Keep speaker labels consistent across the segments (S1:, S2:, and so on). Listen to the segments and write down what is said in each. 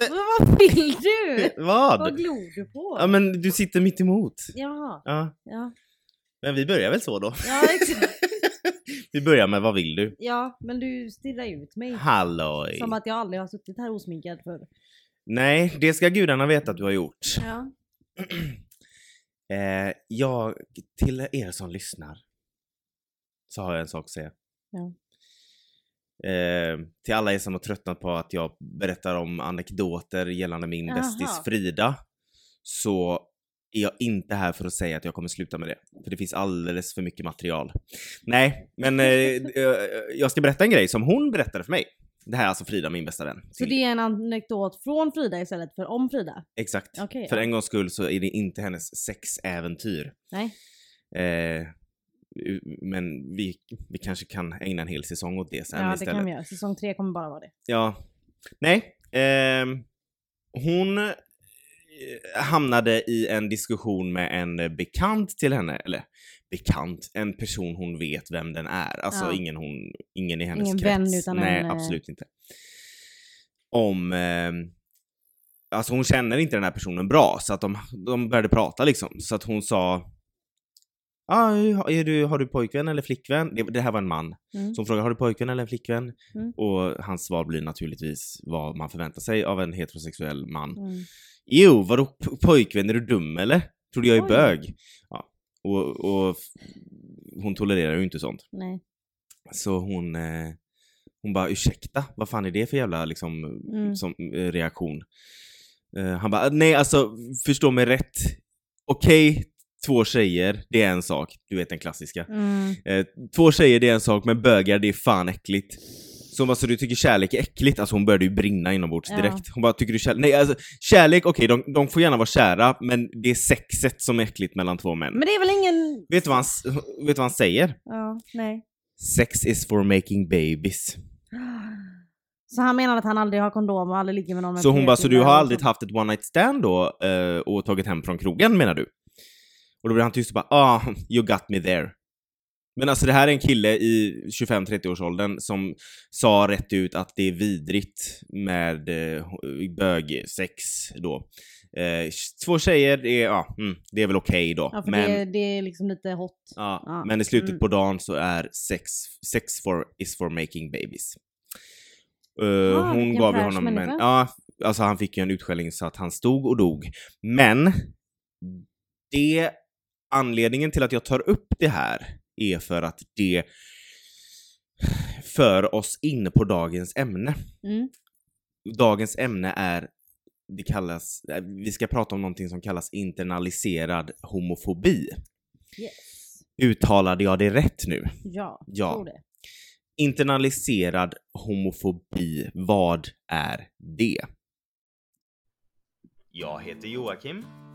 S1: Men vad vill du? Vad
S2: Vad?
S1: glor du på?
S2: Ja men du sitter mitt emot.
S1: Jaha,
S2: Ja.
S1: ja.
S2: Men vi börjar väl så då.
S1: Ja, exakt.
S2: vi börjar med vad vill du?
S1: Ja, men du stirrar ut mig.
S2: Halloj!
S1: Som att jag aldrig har suttit här osminkad förr.
S2: Nej, det ska gudarna veta att du har gjort.
S1: Ja.
S2: Eh, jag, till er som lyssnar så har jag en sak att säga.
S1: Ja.
S2: Eh, till alla er som har tröttnat på att jag berättar om anekdoter gällande min bästis Frida så är jag inte här för att säga att jag kommer sluta med det. För det finns alldeles för mycket material. Nej, men eh, eh, jag ska berätta en grej som hon berättade för mig. Det här är alltså Frida, min bästa vän.
S1: Så det är en anekdot från Frida istället för om Frida?
S2: Exakt.
S1: Okej,
S2: För
S1: ja.
S2: en gångs skull så är det inte hennes sexäventyr.
S1: Nej.
S2: Eh, men vi, vi kanske kan ägna en hel säsong åt det sen
S1: Ja, det
S2: istället.
S1: kan vi göra. Säsong tre kommer bara vara det.
S2: Ja. Nej. ehm, hon eh, hamnade i en diskussion med en bekant till henne, eller bekant, en person hon vet vem den är. Alltså
S1: Ja.
S2: ingen, hon, ingen i hennes
S1: Ingen
S2: krets.
S1: vän, utan
S2: Nej,
S1: en, eh,
S2: absolut inte. Om... ehm, alltså hon känner inte den här personen bra, så att de, de började prata liksom. Så att hon sa Ah, är du, har du pojkvän eller flickvän? Det, det här var en man.
S1: Mm.
S2: Hon frågar har du pojkvän eller flickvän?
S1: Mm.
S2: Och hans svar blir naturligtvis vad man förväntar sig av en heterosexuell man.
S1: Mm.
S2: Jo, vadå pojkvän? Är du dum eller? Tror du jag är
S1: Oj.
S2: bög? Ja. Och, och hon tolererar ju inte sånt.
S1: Nej.
S2: Så hon, eh, hon bara ursäkta, vad fan är det för jävla liksom,
S1: Mm.
S2: som, eh, reaktion? Eh, han bara nej alltså förstå mig rätt. Okej, två tjejer, det är en sak. Du vet den klassiska.
S1: Mm.
S2: Eh, två tjejer det är en sak, men bögar det är fan äckligt. Så hon bara, så du tycker kärlek är äckligt? Alltså hon började ju brinna inombords
S1: Ja.
S2: direkt. Hon bara, tycker du kärlek? Nej alltså kärlek, okej de, de får gärna vara kära, men det är sexet som är äckligt mellan två män.
S1: Men det är väl ingen...
S2: Vet, du vad han, vet vad han säger?
S1: Ja, nej.
S2: Sex is for making babies.
S1: Så han menar att han aldrig har kondom och aldrig ligger med någon med
S2: Så hon bara, så du har aldrig haft ett one night stand då eh, och tagit hem från krogen menar du? Och då blir han tyst och bara, ah, you got me there. Men alltså det här är en kille i 25-30-årsåldern som sa rätt ut att det är vidrigt med eh, bögsex då. Eh, två tjejer, det är, ja, mm, det är väl okej då.
S1: Ja, för
S2: men,
S1: det, det är liksom lite hot.
S2: ja,
S1: ja,
S2: men i slutet
S1: mm.
S2: på dagen så är sex, sex for, is for making babies. Eh,
S1: Ah,
S2: hon gav ju honom en, ja, alltså han fick ju en utskällning så att han stod och dog. Men det, anledningen till att jag tar upp det här är för att det för oss in på dagens ämne.
S1: Mm.
S2: Dagens ämne är, det kallas, vi ska prata om någonting som kallas internaliserad homofobi.
S1: Yes.
S2: Uttalade jag det rätt nu?
S1: Ja,
S2: Ja.
S1: tror det.
S2: Internaliserad homofobi, vad är det? Jag heter Joakim.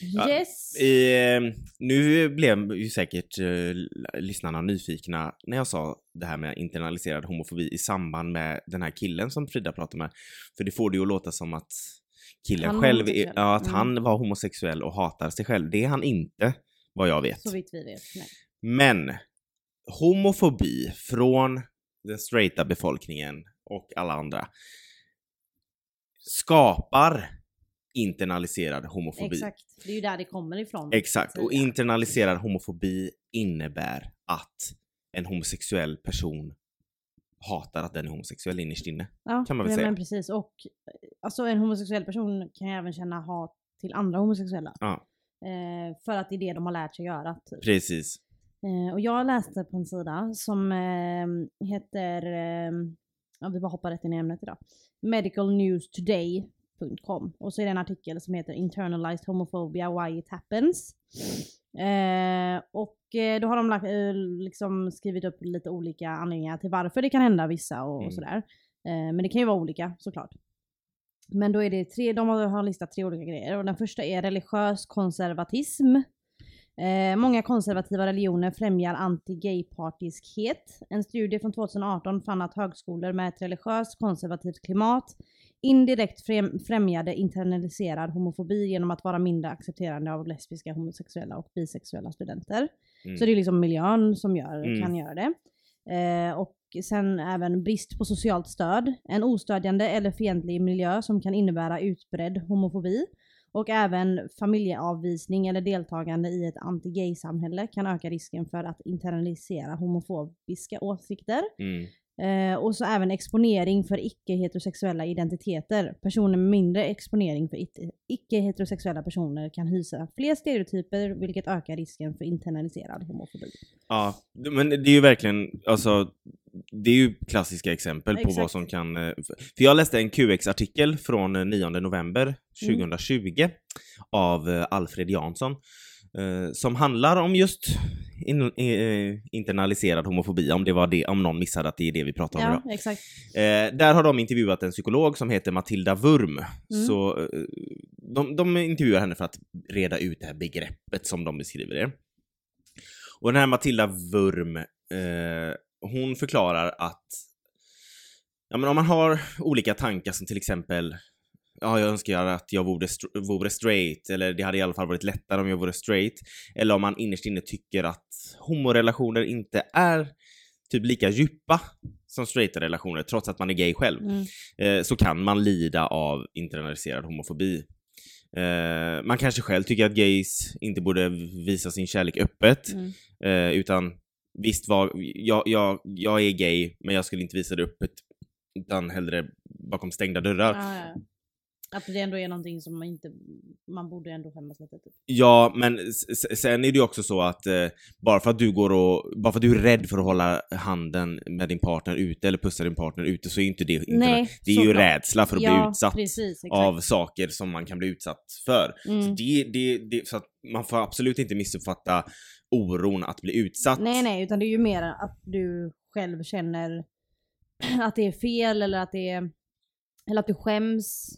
S2: Ja,
S1: Yes!
S2: I, eh, nu blev ju säkert eh, lyssnarna nyfikna när jag sa det här med internaliserad homofobi i samband med den här killen som Frida pratade med. För det får det ju att låta som att killen
S1: Han
S2: själv är, ja, att
S1: Mm.
S2: han var homosexuell och hatar sig själv. Det är han inte, vad jag vet.
S1: Så vitt vi vet. Nej.
S2: Men homofobi från den straighta befolkningen och alla andra skapar internaliserad homofobi.
S1: Exakt. Det är ju där det kommer ifrån.
S2: Exakt, och internaliserad homofobi innebär att en homosexuell person hatar att den är homosexuell innerst inne.
S1: ja,
S2: kan man väl säga.
S1: Men precis. Och alltså en homosexuell person kan ju även känna hat till andra homosexuella.
S2: Ja.
S1: Eh, för att det är det de har lärt sig göra. Typ.
S2: Precis.
S1: Eh, och jag läste på en sida som eh, heter, eh, ja vi bara hoppar rätt in i ämnet idag, medicalnewstoday.com och så är det en artikel som heter Internalized homophobia why it happens. Eh, och eh, då har de lagt, eh, liksom skrivit upp lite olika anledningar till varför det kan hända vissa och,
S2: Mm.
S1: och sådär. Eh, men det kan ju vara olika såklart. Men då är det tre, de har har listat tre olika grejer och den första är religiös konservatism. Många konservativa religioner främjar anti-gay-partiskhet. En studie från 2018 fann att högskolor med ett religiöst konservativt klimat indirekt främ- främjade internaliserad homofobi genom att vara mindre accepterande av lesbiska, homosexuella och bisexuella studenter.
S2: Mm.
S1: Så det är liksom miljön som gör,
S2: Mm.
S1: kan göra det. Eh, och sen även brist på socialt stöd. En ostödjande eller fientlig miljö som kan innebära utbredd homofobi. Och även familjeavvisning eller deltagande i ett anti-gay-samhälle kan öka risken för att internalisera homofobiska åsikter.
S2: Mm.
S1: Eh, och så även exponering för icke-heterosexuella identiteter. Personer med mindre exponering för icke- icke-heterosexuella personer kan hysa fler stereotyper vilket ökar risken för internaliserad homofobi.
S2: Ja, men det är ju verkligen, alltså, det är ju klassiska exempel på vad
S1: Exakt.
S2: som kan... eh, För jag läste en QX-artikel från eh, 9 november
S1: Mm.
S2: 2020 av eh, Alfred Jansson eh, som handlar om just in, eh, internaliserad homofobi, om det var det, om någon missade att det är det vi pratar om idag.
S1: Ja, exakt.
S2: Eh, där har de intervjuat en psykolog som heter Matilda Wurm.
S1: Mm.
S2: Så, eh, de, de intervjuar henne för att reda ut det här begreppet som de beskriver det. Och den här Matilda Wurm, eh, hon förklarar att ja, men om man har olika tankar som till exempel Ja, jag önskar att jag vore, str- vore straight, eller det hade i alla fall varit lättare om jag vore straight. Eller om man innerst inne tycker att homorelationer inte är typ lika djupa som straighta relationer, trots att man är gay själv,
S1: Mm.
S2: eh, så kan man lida av internaliserad homofobi. Eh, man kanske själv tycker att gays inte borde visa sin kärlek öppet,
S1: Mm.
S2: eh, utan visst var, jag, jag, jag är gay, men jag skulle inte visa det öppet, utan hellre bakom stängda dörrar.
S1: Ja, ja. Att det ändå är någonting som man inte, man borde ändå skämmas lite. Typ.
S2: Ja, men sen är det ju också så att eh, bara för att du går och, bara för att du är rädd för att hålla handen med din partner ute eller pussa din partner ute så är ju inte det, inte
S1: Nej,
S2: det är ju
S1: såklart.
S2: rädsla för att
S1: ja,
S2: bli utsatt
S1: Precis,
S2: av saker som man kan bli utsatt för. Så,
S1: Mm.
S2: det, det, det, så att man får absolut inte missuppfatta oron att bli utsatt.
S1: Nej, nej, utan det är ju mer att du själv känner att det är fel eller att det är, eller att du skäms.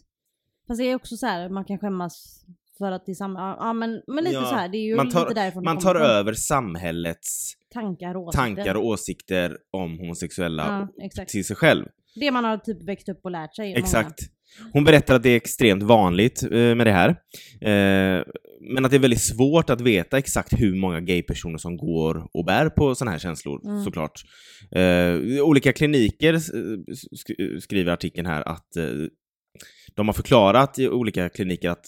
S1: Fast det är också så här, man kan skämmas för att det är samma, ja men, men lite
S2: Ja,
S1: så här, det är ju
S2: man tar-
S1: lite därifrån
S2: Man tar över samhällets
S1: tankar och åsikter.
S2: tankar och åsikter om homosexuella
S1: Ja,
S2: till sig själv.
S1: Det man har typ växt upp och lärt sig. många.
S2: Exakt. Hon berättar att det är extremt vanligt eh, med det här. Eh, men att det är väldigt svårt att veta exakt hur många gaypersoner som går och bär på sådana här känslor,
S1: Mm.
S2: såklart. Eh, olika kliniker sk- skriver artikeln här att de har förklarat i olika kliniker att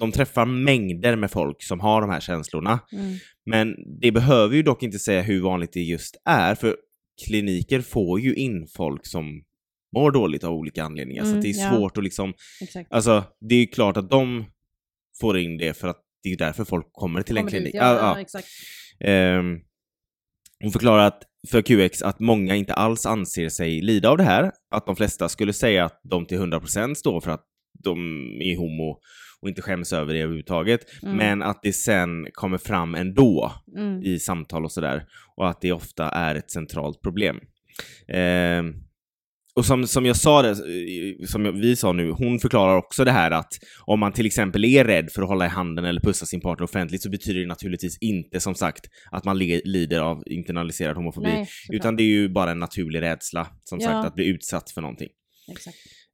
S2: de träffar mängder med folk som har de här känslorna.
S1: Mm.
S2: Men det behöver ju dock inte säga hur vanligt det just är, för kliniker får ju in folk som mår dåligt av olika anledningar, så
S1: Mm,
S2: att det är
S1: ja.
S2: svårt att liksom,
S1: Exakt.
S2: alltså det är ju klart att de får in det för att det är därför folk kommer till en
S1: Kommer dit,
S2: klinik.
S1: ja,
S2: Ja,
S1: ja,
S2: ja.
S1: exakt.
S2: Hon förklarar att för QX att många inte alls anser sig lida av det här, att de flesta skulle säga att de till 100% står för att de är homo och inte skäms över det överhuvudtaget,
S1: Mm.
S2: men att det sen kommer fram ändå
S1: Mm.
S2: i samtal och sådär. Och att det ofta är ett centralt problem. Eh, och som, som jag sa, det, som vi sa nu, hon förklarar också det här att om man till exempel är rädd för att hålla i handen eller pussa sin partner offentligt så betyder det naturligtvis inte som sagt att man lider av internaliserad homofobi.
S1: Nej,
S2: utan det är ju bara en naturlig rädsla, som
S1: Ja.
S2: sagt, att bli utsatt för någonting.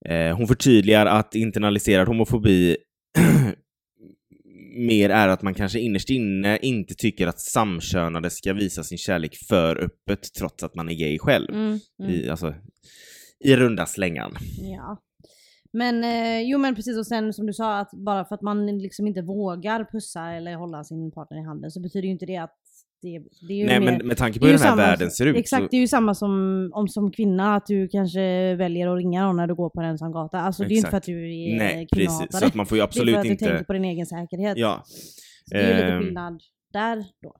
S2: Eh, hon förtydligar att internaliserad homofobi mer är att man kanske innerst inne inte tycker att samkönade ska visa sin kärlek för öppet trots att man är gay själv.
S1: Mm. Mm.
S2: I, alltså, i runda slängan.
S1: Ja. Men eh, jo men precis och sen som du sa att bara för att man liksom inte vågar pussa eller hålla sin partner i handen så betyder ju inte det att det, det är ju
S2: Nej
S1: mer,
S2: men med tanke på hur den här världen ser ut
S1: Exakt,
S2: så...
S1: det är ju samma som om som kvinna att du kanske väljer att ringa någon när du går på en ensam gata. Alltså det är ju inte för att
S2: Exakt.
S1: du är
S2: Nej precis, så att man får ju
S1: Det är
S2: absolut
S1: för att du
S2: inte...
S1: tänker på din egen säkerhet.
S2: Ja.
S1: Så det är ju lite
S2: Ehm.
S1: skillnad där då.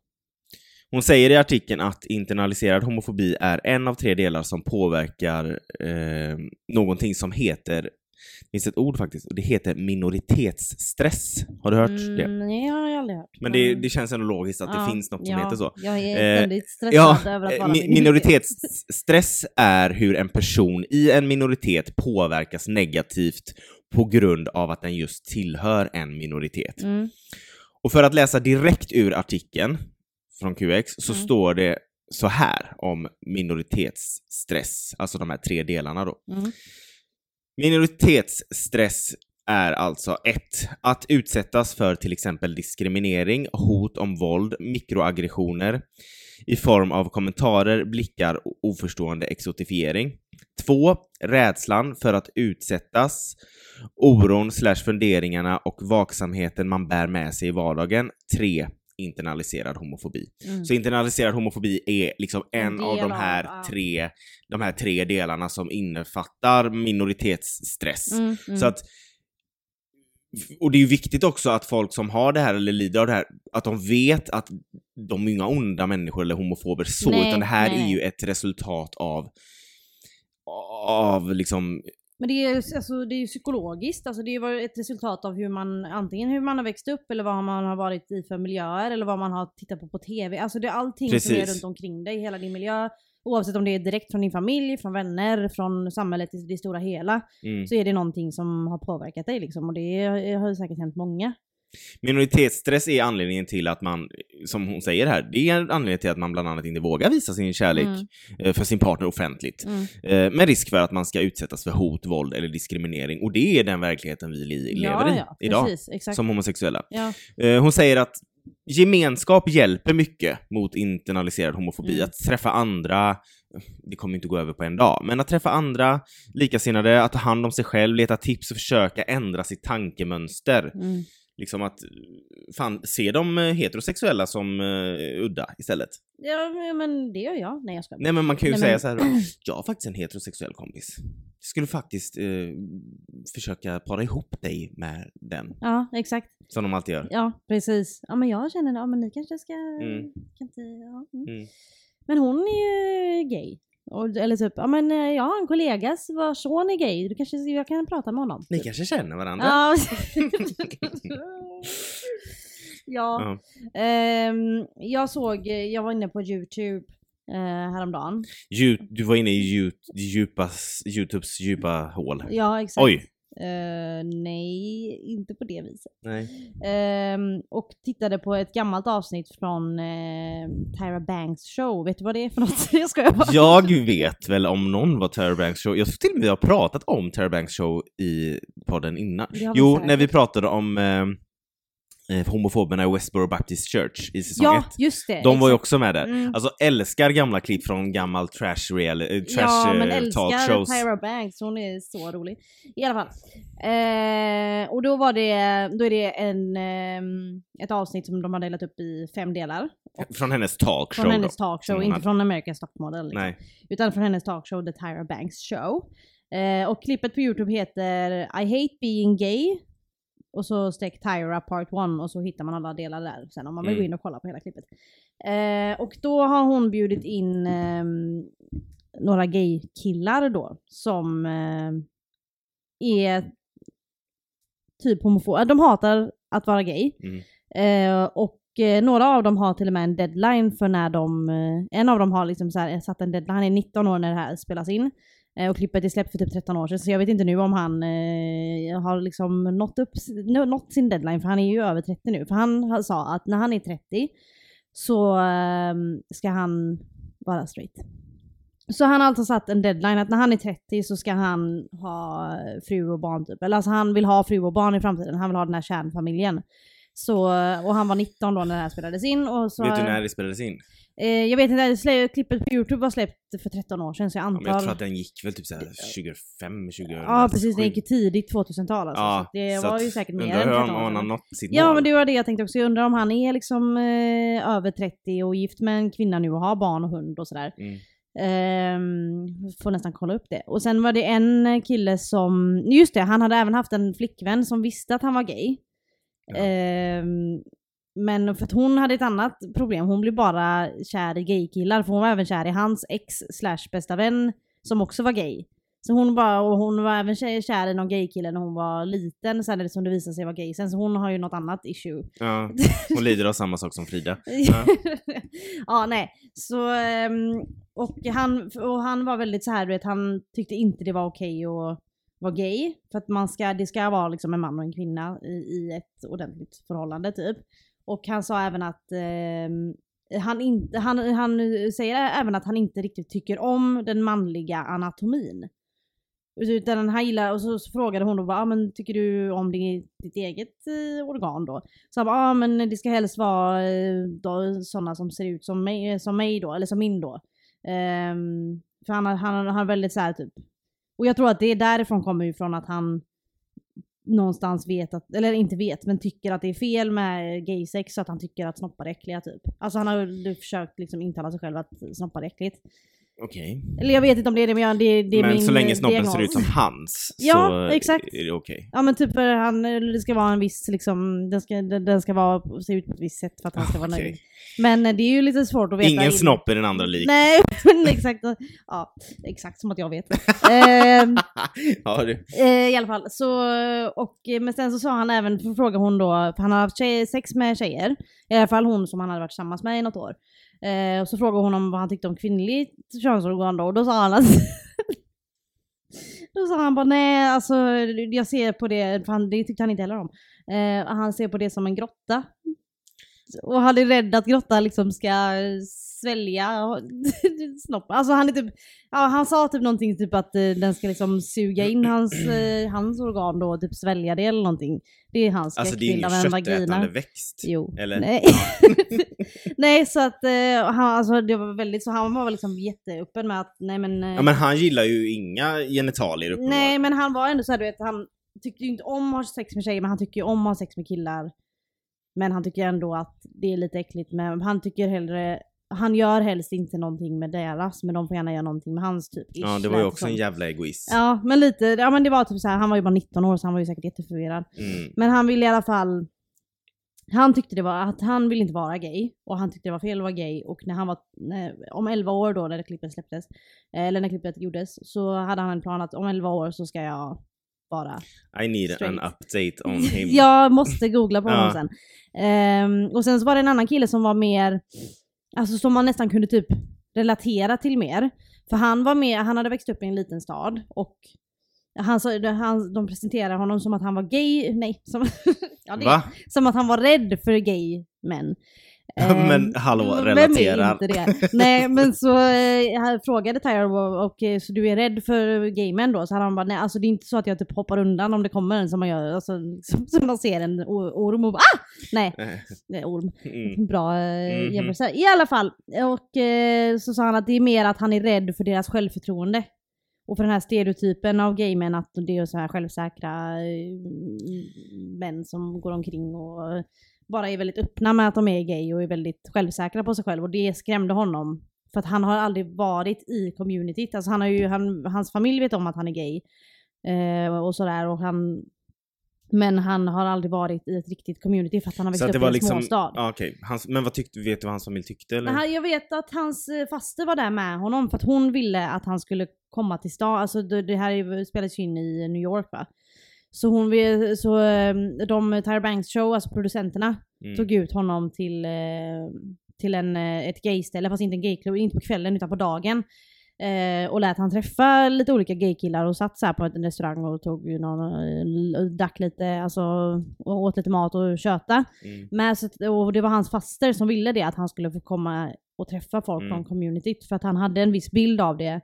S2: Hon säger i artikeln att internaliserad homofobi är en av tre delar som påverkar eh, någonting som heter, det finns ett ord faktiskt, och det heter minoritetsstress. Har du hört det?
S1: Mm, nej, jag har aldrig hört.
S2: Men det, det känns ändå logiskt att
S1: Ja,
S2: det finns något som
S1: ja,
S2: heter så.
S1: Jag är
S2: Eh,
S1: ständigt stressad
S2: Ja,
S1: över att
S2: eh,
S1: vara
S2: mi-
S1: minoritet.
S2: minoritetsstress är hur en person i en minoritet påverkas negativt på grund av att den just tillhör en minoritet.
S1: Mm.
S2: Och för att läsa direkt ur artikeln från QX så
S1: Mm.
S2: står det så här om minoritetsstress, alltså de här tre delarna då.
S1: Mm.
S2: Minoritetsstress är alltså 1. Att utsättas för till exempel diskriminering, hot om våld, mikroaggressioner i form av kommentarer, blickar och oförstående exotifiering. 2. Rädslan för att utsättas, oron slash funderingarna och vaksamheten man bär med sig i vardagen. 3. Internaliserad homofobi.
S1: Mm.
S2: Så internaliserad homofobi är liksom en
S1: En
S2: av de här,
S1: av,
S2: tre, de här tre delarna som innefattar minoritetsstress.
S1: Mm, mm.
S2: Så att, och det är ju viktigt också att folk som har det här eller lider av det här, att de vet att de är inga onda människor eller homofober så,
S1: Nej,
S2: utan det här
S1: nej.
S2: är ju ett resultat av av liksom,
S1: Men det är, alltså, det är ju psykologiskt, alltså det är ett resultat av hur man, antingen hur man har växt upp eller vad man har varit i för miljöer eller vad man har tittat på på TV. Alltså det är allting som är
S2: Precis.
S1: runt omkring dig, hela din miljö. Oavsett om det är direkt från din familj, från vänner, från samhället i det stora hela.
S2: mm.
S1: Så är det någonting som har påverkat dig liksom. Och det har ju säkert hänt många.
S2: Minoritetsstress är anledningen till att man, som hon säger här, det är anledningen till att man bland annat inte vågar visa sin kärlek
S1: Mm.
S2: eh, för sin partner offentligt.
S1: Mm.
S2: Eh, Med risk för att man ska utsättas för hot, våld eller diskriminering. Och det är den verkligheten vi lever
S1: ja,
S2: i
S1: ja,
S2: idag,
S1: Precis,
S2: som homosexuella.
S1: Ja.
S2: Eh, Hon säger att gemenskap hjälper mycket mot internaliserad homofobi.
S1: Mm.
S2: Att träffa andra, det kommer inte gå över på en dag, men att träffa andra likasinnade, att ta hand om sig själv, leta tips och försöka ändra sitt tankemönster.
S1: Mm.
S2: Liksom att, fan, se de eh, heterosexuella som uh, udda istället.
S1: ja, men det gör jag. Nej jag ska
S2: Nej men man kan ju
S1: Nej,
S2: säga
S1: men-
S2: så här. jag har faktiskt en heterosexuell kompis. Jag skulle faktiskt eh, försöka para ihop dig med den,
S1: Ja, exakt.
S2: som de alltid gör.
S1: Ja, precis. Ja, men jag känner, ja men ni kanske ska...
S2: Mm.
S1: Kan inte, ja. mm.
S2: Mm.
S1: Men hon är ju gay. Och, eller typ, ja men eh, jag har en kollega vars son är gay, du kanske, jag kan prata med honom.
S2: Ni
S1: typ.
S2: kanske känner varandra?
S1: Ja. ja. Ehm, jag såg, jag var inne på youtube eh, häromdagen.
S2: Dju- Du var inne i dju- djupas, Youtubes djupa hål.
S1: Ja exakt.
S2: Oj!
S1: Eh, nej, inte på det viset. Ehm, och tittade på ett gammalt avsnitt från eh, Tyra Banks show. Vet du vad det är för något? Jag skojar bara.
S2: Jag vet väl om någon var Tara Banks show. Jag tror till och med vi har pratat om Tara Banks show i podden innan. Jo, när vi pratade om eh, homofoberna i Westboro Baptist Church i säsong
S1: Ja,
S2: ett.
S1: just det.
S2: De var ju
S1: exakt.
S2: också med där.
S1: Mm.
S2: Alltså älskar gamla klipp från gammal trash, real, eh, trash
S1: ja, men
S2: eh,
S1: älskar. Tyra Banks, hon är så rolig. I alla fall. Eh, och då var det, då är det en, ehm, ett avsnitt som de har delat upp i fem delar.
S2: Från hennes talkshow
S1: Från hennes talkshow, inte
S2: hade.
S1: från America's Top Model. Liksom.
S2: Nej.
S1: Utan från hennes talkshow The Tyra Banks Show. Eh, och klippet på Youtube heter I hate being gay. Och så streck Tyra part 1 och så hittar man alla delar där sen om man vill
S2: Mm.
S1: gå in och kolla på hela klippet. Eh, och då har hon bjudit in ehm, några gay-killar då som eh, är typ homofoba. De hatar att vara gay.
S2: Mm.
S1: Eh, och eh, några av dem har till och med en deadline för när de, eh, en av dem har liksom så här, satt en deadline, han är 19 år när det här spelas in. Eh, och klippet är släppt för typ 13 år sedan, så jag vet inte nu om han eh, har liksom nått, upp, nått sin deadline, för han är ju över 30 nu. För han sa att när han är 30 så eh, ska han vara straight. Så han har alltså satt en deadline att när han är 30 så ska han ha fru och barn typ. Eller alltså han vill ha fru och barn i framtiden, han vill ha den här kärnfamiljen. Så, och han var 19 då när det här spelades in. Och så,
S2: Vet du när det spelades in?
S1: Eh, jag vet inte, klippet på Youtube var släppt för 13 år sedan så jag
S2: Ja,
S1: antar...
S2: men jag tror att den gick väl typ såhär 25, 2007.
S1: Ja precis, den gick tidigt 2000-tal alltså.
S2: Ja,
S1: så det
S2: så
S1: var ju säkert mer än
S2: hur
S1: 13
S2: han,
S1: år
S2: om han har nått sitt
S1: Ja
S2: mål.
S1: men det var det jag tänkte också. Jag undrar om han är liksom eh, över 30 och gift med en kvinna nu och har barn och hund och sådär.
S2: Mm.
S1: Ehm, får nästan kolla upp det. Och sen var det en kille som, just det, han hade även haft en flickvän som visste att han var gay.
S2: Ja.
S1: Ehm, men för att hon hade ett annat problem, hon blev bara kär i gaykillar för hon var även kär i hans ex slash bästa vän som också var gay. Så hon bara, och hon var även kär i någon gaykille när hon var liten sen det som det visade sig vara gay sen så hon har ju något annat issue.
S2: Ja, hon lider av samma sak som Frida.
S1: Ja. nej. Så, ehm, och, han, och han var väldigt så här, du vet, han tyckte inte det var okej att vara gay. För att man ska, det ska vara liksom en man och en kvinna i, i ett ordentligt förhållande typ. Och han sa även att eh, han, inte, han, han säger även att han inte riktigt tycker om den manliga anatomin. Utan han gillar, och så, så frågade hon då ah, men tycker du om din, ditt eget eh, organ då? Så han bara, ah, men det ska helst vara eh, då, sådana som ser ut som mig, eh, som mig då, eller som min då. Ehm, för han, har- han, han väldigt såhär typ, och jag tror att det är därifrån kommer ifrån att han någonstans vet att, eller inte vet, men tycker att det är fel med gaysex så att han tycker att snoppar är äckliga typ. Alltså han har ju försökt liksom intala sig själv att snoppar är äckligt.
S2: Okej.
S1: Eller jag vet inte om det är det, men det, det är
S2: Men
S1: min
S2: så länge
S1: eh,
S2: snoppen
S1: diagnos.
S2: ser ut som hans
S1: Ja,
S2: så
S1: exakt.
S2: är det okej.
S1: Ja men typ för han, det ska vara en viss liksom, den ska, den ska vara, se ut på ett visst sätt för att han ska vara
S2: Okej.
S1: nöjd. Men eh, det är ju lite svårt att veta.
S2: Ingen
S1: in-
S2: snopp är den andra lik.
S1: Nej, men exakt. Ja, exakt som att jag vet. Ehm,
S2: ja, det.
S1: Eh, I alla fall, så, och, eh, men sen så sa han även, frågade hon då, för han har haft tjej, sex med tjejer, i alla fall hon som han hade varit tillsammans med i något år. Eh, och så frågade hon om vad han tyckte om kvinnligt könsorgan då, och då sa han att Då sa han bara nej, alltså jag ser på det, för han, det tyckte han inte heller om. Eh, han ser på det som en grotta. Och han är rädd att grotta liksom ska svälja snopp. Alltså han är typ, ja han sa typ någonting typ att eh, den ska liksom suga in hans, eh, hans organ då och typ svälja det eller någonting. Det är hans
S2: Alltså det är ingen
S1: en
S2: köttätande växt.
S1: Jo.
S2: Eller?
S1: Nej. nej så att eh, han, alltså, det var väldigt så, han var liksom jätteöppen med att nej men, eh,
S2: Ja men han gillar ju inga genitalier uppenbarligen.
S1: Nej men han var ändå såhär du vet, han tyckte ju inte om att ha sex med tjejer men han tycker ju om att ha sex med killar. Men han tycker ändå att det är lite äckligt men han tycker hellre, han gör helst inte någonting med deras men de får gärna göra någonting med hans typ.
S2: Ja
S1: ish,
S2: det var ju också en jävla egoist.
S1: Ja men lite, ja men det var typ så här, han var ju bara 19 år så han var ju säkert jätteförvirrad.
S2: Mm.
S1: Men han ville i alla fall han tyckte det var att han ville inte vara gay och han tyckte det var fel att vara gay och när han var när, om 11 år då när det klippet släpptes eh, eller när klippet gjordes så hade han en plan att om 11 år så ska jag vara
S2: I need an
S1: Straight.
S2: update on him.
S1: jag måste googla på honom
S2: Ja.
S1: sen. Ehm, och sen så var det en annan kille som var mer, alltså som man nästan kunde typ relatera till mer. För han var med, han hade växt upp i en liten stad och han, han, de presenterade honom som att han var gay, nej, som, ja, det, som att han var rädd för gay män.
S2: Men
S1: Ehm,
S2: hallå,
S1: vem
S2: relaterar.
S1: är inte det? Nej men så eh, frågade Tyra och, och eh, så du är rädd för gaymän då? Så han bara nej alltså det är inte så att jag typ hoppar undan om det kommer en som man gör, alltså, som, som man ser en orm och bara ah! Nej, nej orm.
S2: Mm.
S1: Bra eh,
S2: Mhm.
S1: jämförelse. I alla fall, och eh, så sa han att det är mer att han är rädd för deras självförtroende. Och för den här stereotypen av gaymän att det är så här självsäkra eh, män som går omkring och bara är väldigt öppna med att de är gay och är väldigt självsäkra på sig själv och det skrämde honom. För att han har aldrig varit i communityt. Alltså han har ju, han, hans familj vet om att han är gay. Eh, och sådär och han men han har aldrig varit i ett riktigt community för att han har växt upp i en
S2: liksom,
S1: småstad.
S2: ja, okej. Hans- Men vad tyckte, vet du vad hans familj tyckte eller?
S1: Han, jag vet att hans eh, faster var där med honom för att hon ville att han skulle komma till stan. Alltså det, det här spelas ju in i New York va. Så hon vill, så eh, de, Tyra Banks show, alltså producenterna,
S2: Mm.
S1: tog ut honom till, eh, till en, eh, ett gayställe, fast inte en gayklubb, inte på kvällen utan på dagen. Eh, och lät han träffa lite olika gaykillar och satt så här på en restaurang och tog ju någon, eh, drack lite, alltså och åt lite mat och köta.
S2: Mm.
S1: Men, så, att- och det var hans faster som ville det, att han skulle få komma och träffa folk
S2: Mm.
S1: från communityt. För att han hade en viss bild av det.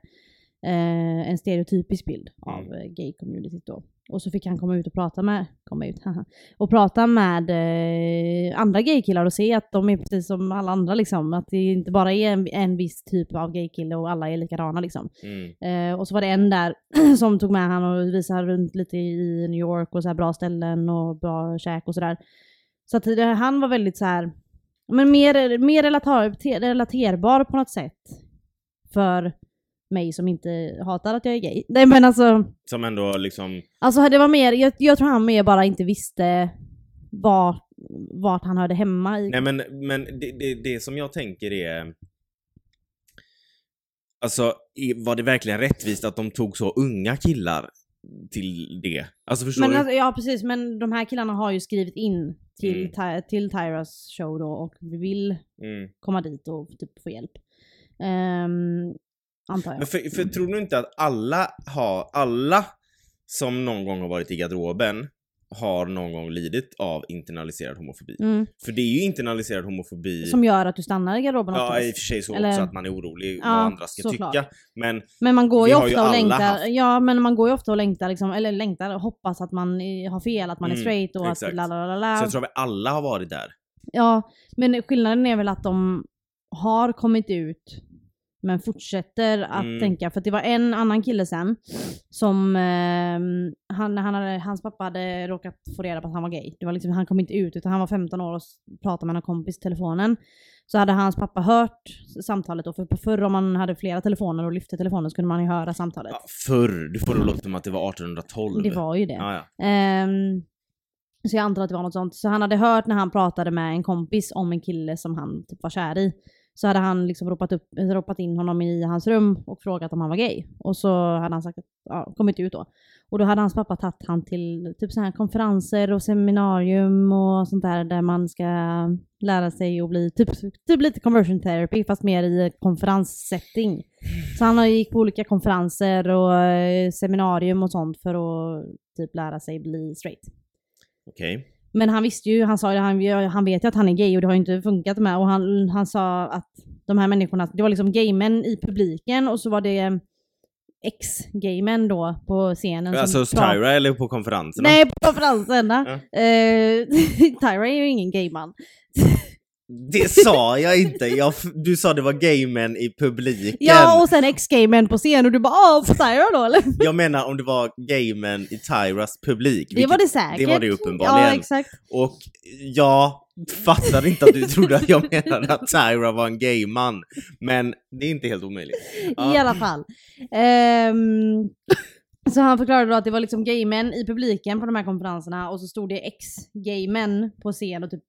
S1: Eh, en stereotypisk bild av
S2: Mm.
S1: eh, gay-communityt då. Och så fick han komma ut och prata med, komma ut, haha, och prata med eh, andra gaykillar och se att de är precis som alla andra liksom. Att det inte bara är en, en viss typ av gaykille och alla är likadana liksom.
S2: Mm.
S1: Eh, och så var det en där som tog med han och visade runt lite i New York och så här bra ställen och bra käk och sådär. Så att det, han var väldigt så här, men mer, mer relater, te- relaterbar på något sätt. För mig som inte hatar att jag är gay. Nej men alltså,
S2: Som ändå liksom,
S1: alltså det var mer, jag, jag tror han mer bara inte visste vart, vart han hörde hemma i.
S2: nej men, men det, det, det som jag tänker är Alltså, var det verkligen rättvist att de tog så unga killar till det? Alltså förstår
S1: Men
S2: du?
S1: alltså, ja precis, men de här killarna har ju skrivit in till,
S2: Mm.
S1: Ty- till Tyras show då och vill
S2: Mm.
S1: komma dit och typ få hjälp. Ehm, antar jag.
S2: Men för, för tror du inte att alla har, alla som någon gång har varit i garderoben har någon gång lidit av internaliserad homofobi.
S1: Mm.
S2: För det är ju internaliserad homofobi
S1: Som gör att du stannar i garderoben
S2: Ja,
S1: oftast.
S2: i och för sig så
S1: Eller-
S2: också att man är orolig
S1: Ja,
S2: vad andra ska
S1: såklart.
S2: tycka. Men
S1: Men man går ju
S2: har ju
S1: ofta och längtar,
S2: haft-
S1: ja men man går ju ofta och längtar liksom, eller längtar och hoppas att man är- har fel, att man är
S2: Mm,
S1: straight och
S2: exakt.
S1: att la la la la.
S2: så jag tror att vi alla har varit där.
S1: Ja, men skillnaden är väl att de har kommit ut men fortsätter att
S2: Mm.
S1: tänka. För det var en annan kille sen som, eh, han, han hade, hans pappa hade råkat få reda på att han var gay. Det var liksom, han kom inte ut utan han var 15 år och pratade med en kompis i telefonen. Så hade hans pappa hört samtalet då, för på förr om man hade flera telefoner och lyfte telefonen så kunde man ju höra samtalet.
S2: Ja, förr, du får det låta som att det var 1812.
S1: Det var ju det.
S2: Ja, ja.
S1: Ehm, så jag antar att det var något sånt. Så han hade hört när han pratade med en kompis om en kille som han typ var kär i. Så hade han liksom ropat, upp, ropat in honom i hans rum och frågat om han var gay. Och så hade han sagt, att- ja, kommit ut då. Och då hade hans pappa tagit han till typ så här konferenser och seminarium och sånt där där man ska lära sig att bli typ, typ lite conversion therapy fast mer i konferenssetting. Så han gick på olika konferenser och eh, seminarium och sånt för att typ lära sig bli straight.
S2: Okej.
S1: Men han visste ju, han sa ju, han, han vet ju att han är gay och det har ju inte funkat med. Och han, han sa att de här människorna, det var liksom gaymän i publiken och så var det ex-gaymän då på scenen.
S2: Alltså hos
S1: som prat-
S2: Tyra eller på konferenserna?
S1: Nej, på konferenserna.
S2: Ja.
S1: Eh, Tyra är ju ingen gayman.
S2: Det sa jag inte! Jag, du sa det var gaymän i publiken.
S1: Ja, och sen ex-gaymän på scen och du bara åh, på Tyra då eller?
S2: Jag menar om det var gaymän i Tyras publik.
S1: Det var det säkert.
S2: Det var det uppenbarligen.
S1: Ja, exakt.
S2: Och jag fattar inte att du trodde att jag menade att Tyra var en gayman. Men det är inte helt omöjligt. Ja.
S1: I alla fall. Ehm, så han förklarade då att det var liksom gaymän i publiken på de här konferenserna och så stod det ex-gaymän på scen och typ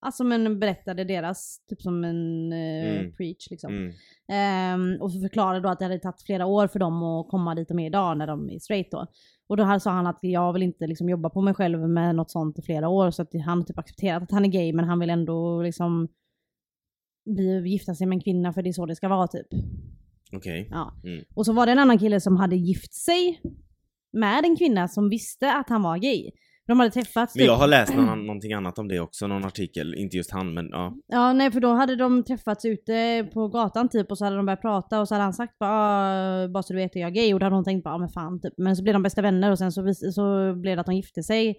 S1: Alltså men berättade deras, typ som en eh,
S2: Mm.
S1: preach liksom.
S2: Mm.
S1: Ehm, och förklarade då att det hade tagit flera år för dem att komma dit de är idag när de är straight då. Och då här sa han att jag vill inte liksom jobba på mig själv med något sånt i flera år så att han typ accepterat att han är gay men han vill ändå liksom bli, gifta sig med en kvinna för det är så det ska vara typ.
S2: Okej.
S1: Ja.
S2: Mm.
S1: Och så var det en annan kille som hade gift sig med en kvinna som visste att han var gay. De hade träffats
S2: Men jag
S1: typ-
S2: har läst någon, någonting annat om det också, någon artikel. Inte just han, men ja.
S1: Ja, nej för då hade de träffats ute på gatan typ och så hade de börjat prata och så hade han sagt bara, "Ah, bara så du vet är jag gay och då hade hon tänkt bara, ah, men fan typ. Men så blev de bästa vänner och sen så, så blev det att de gifte sig.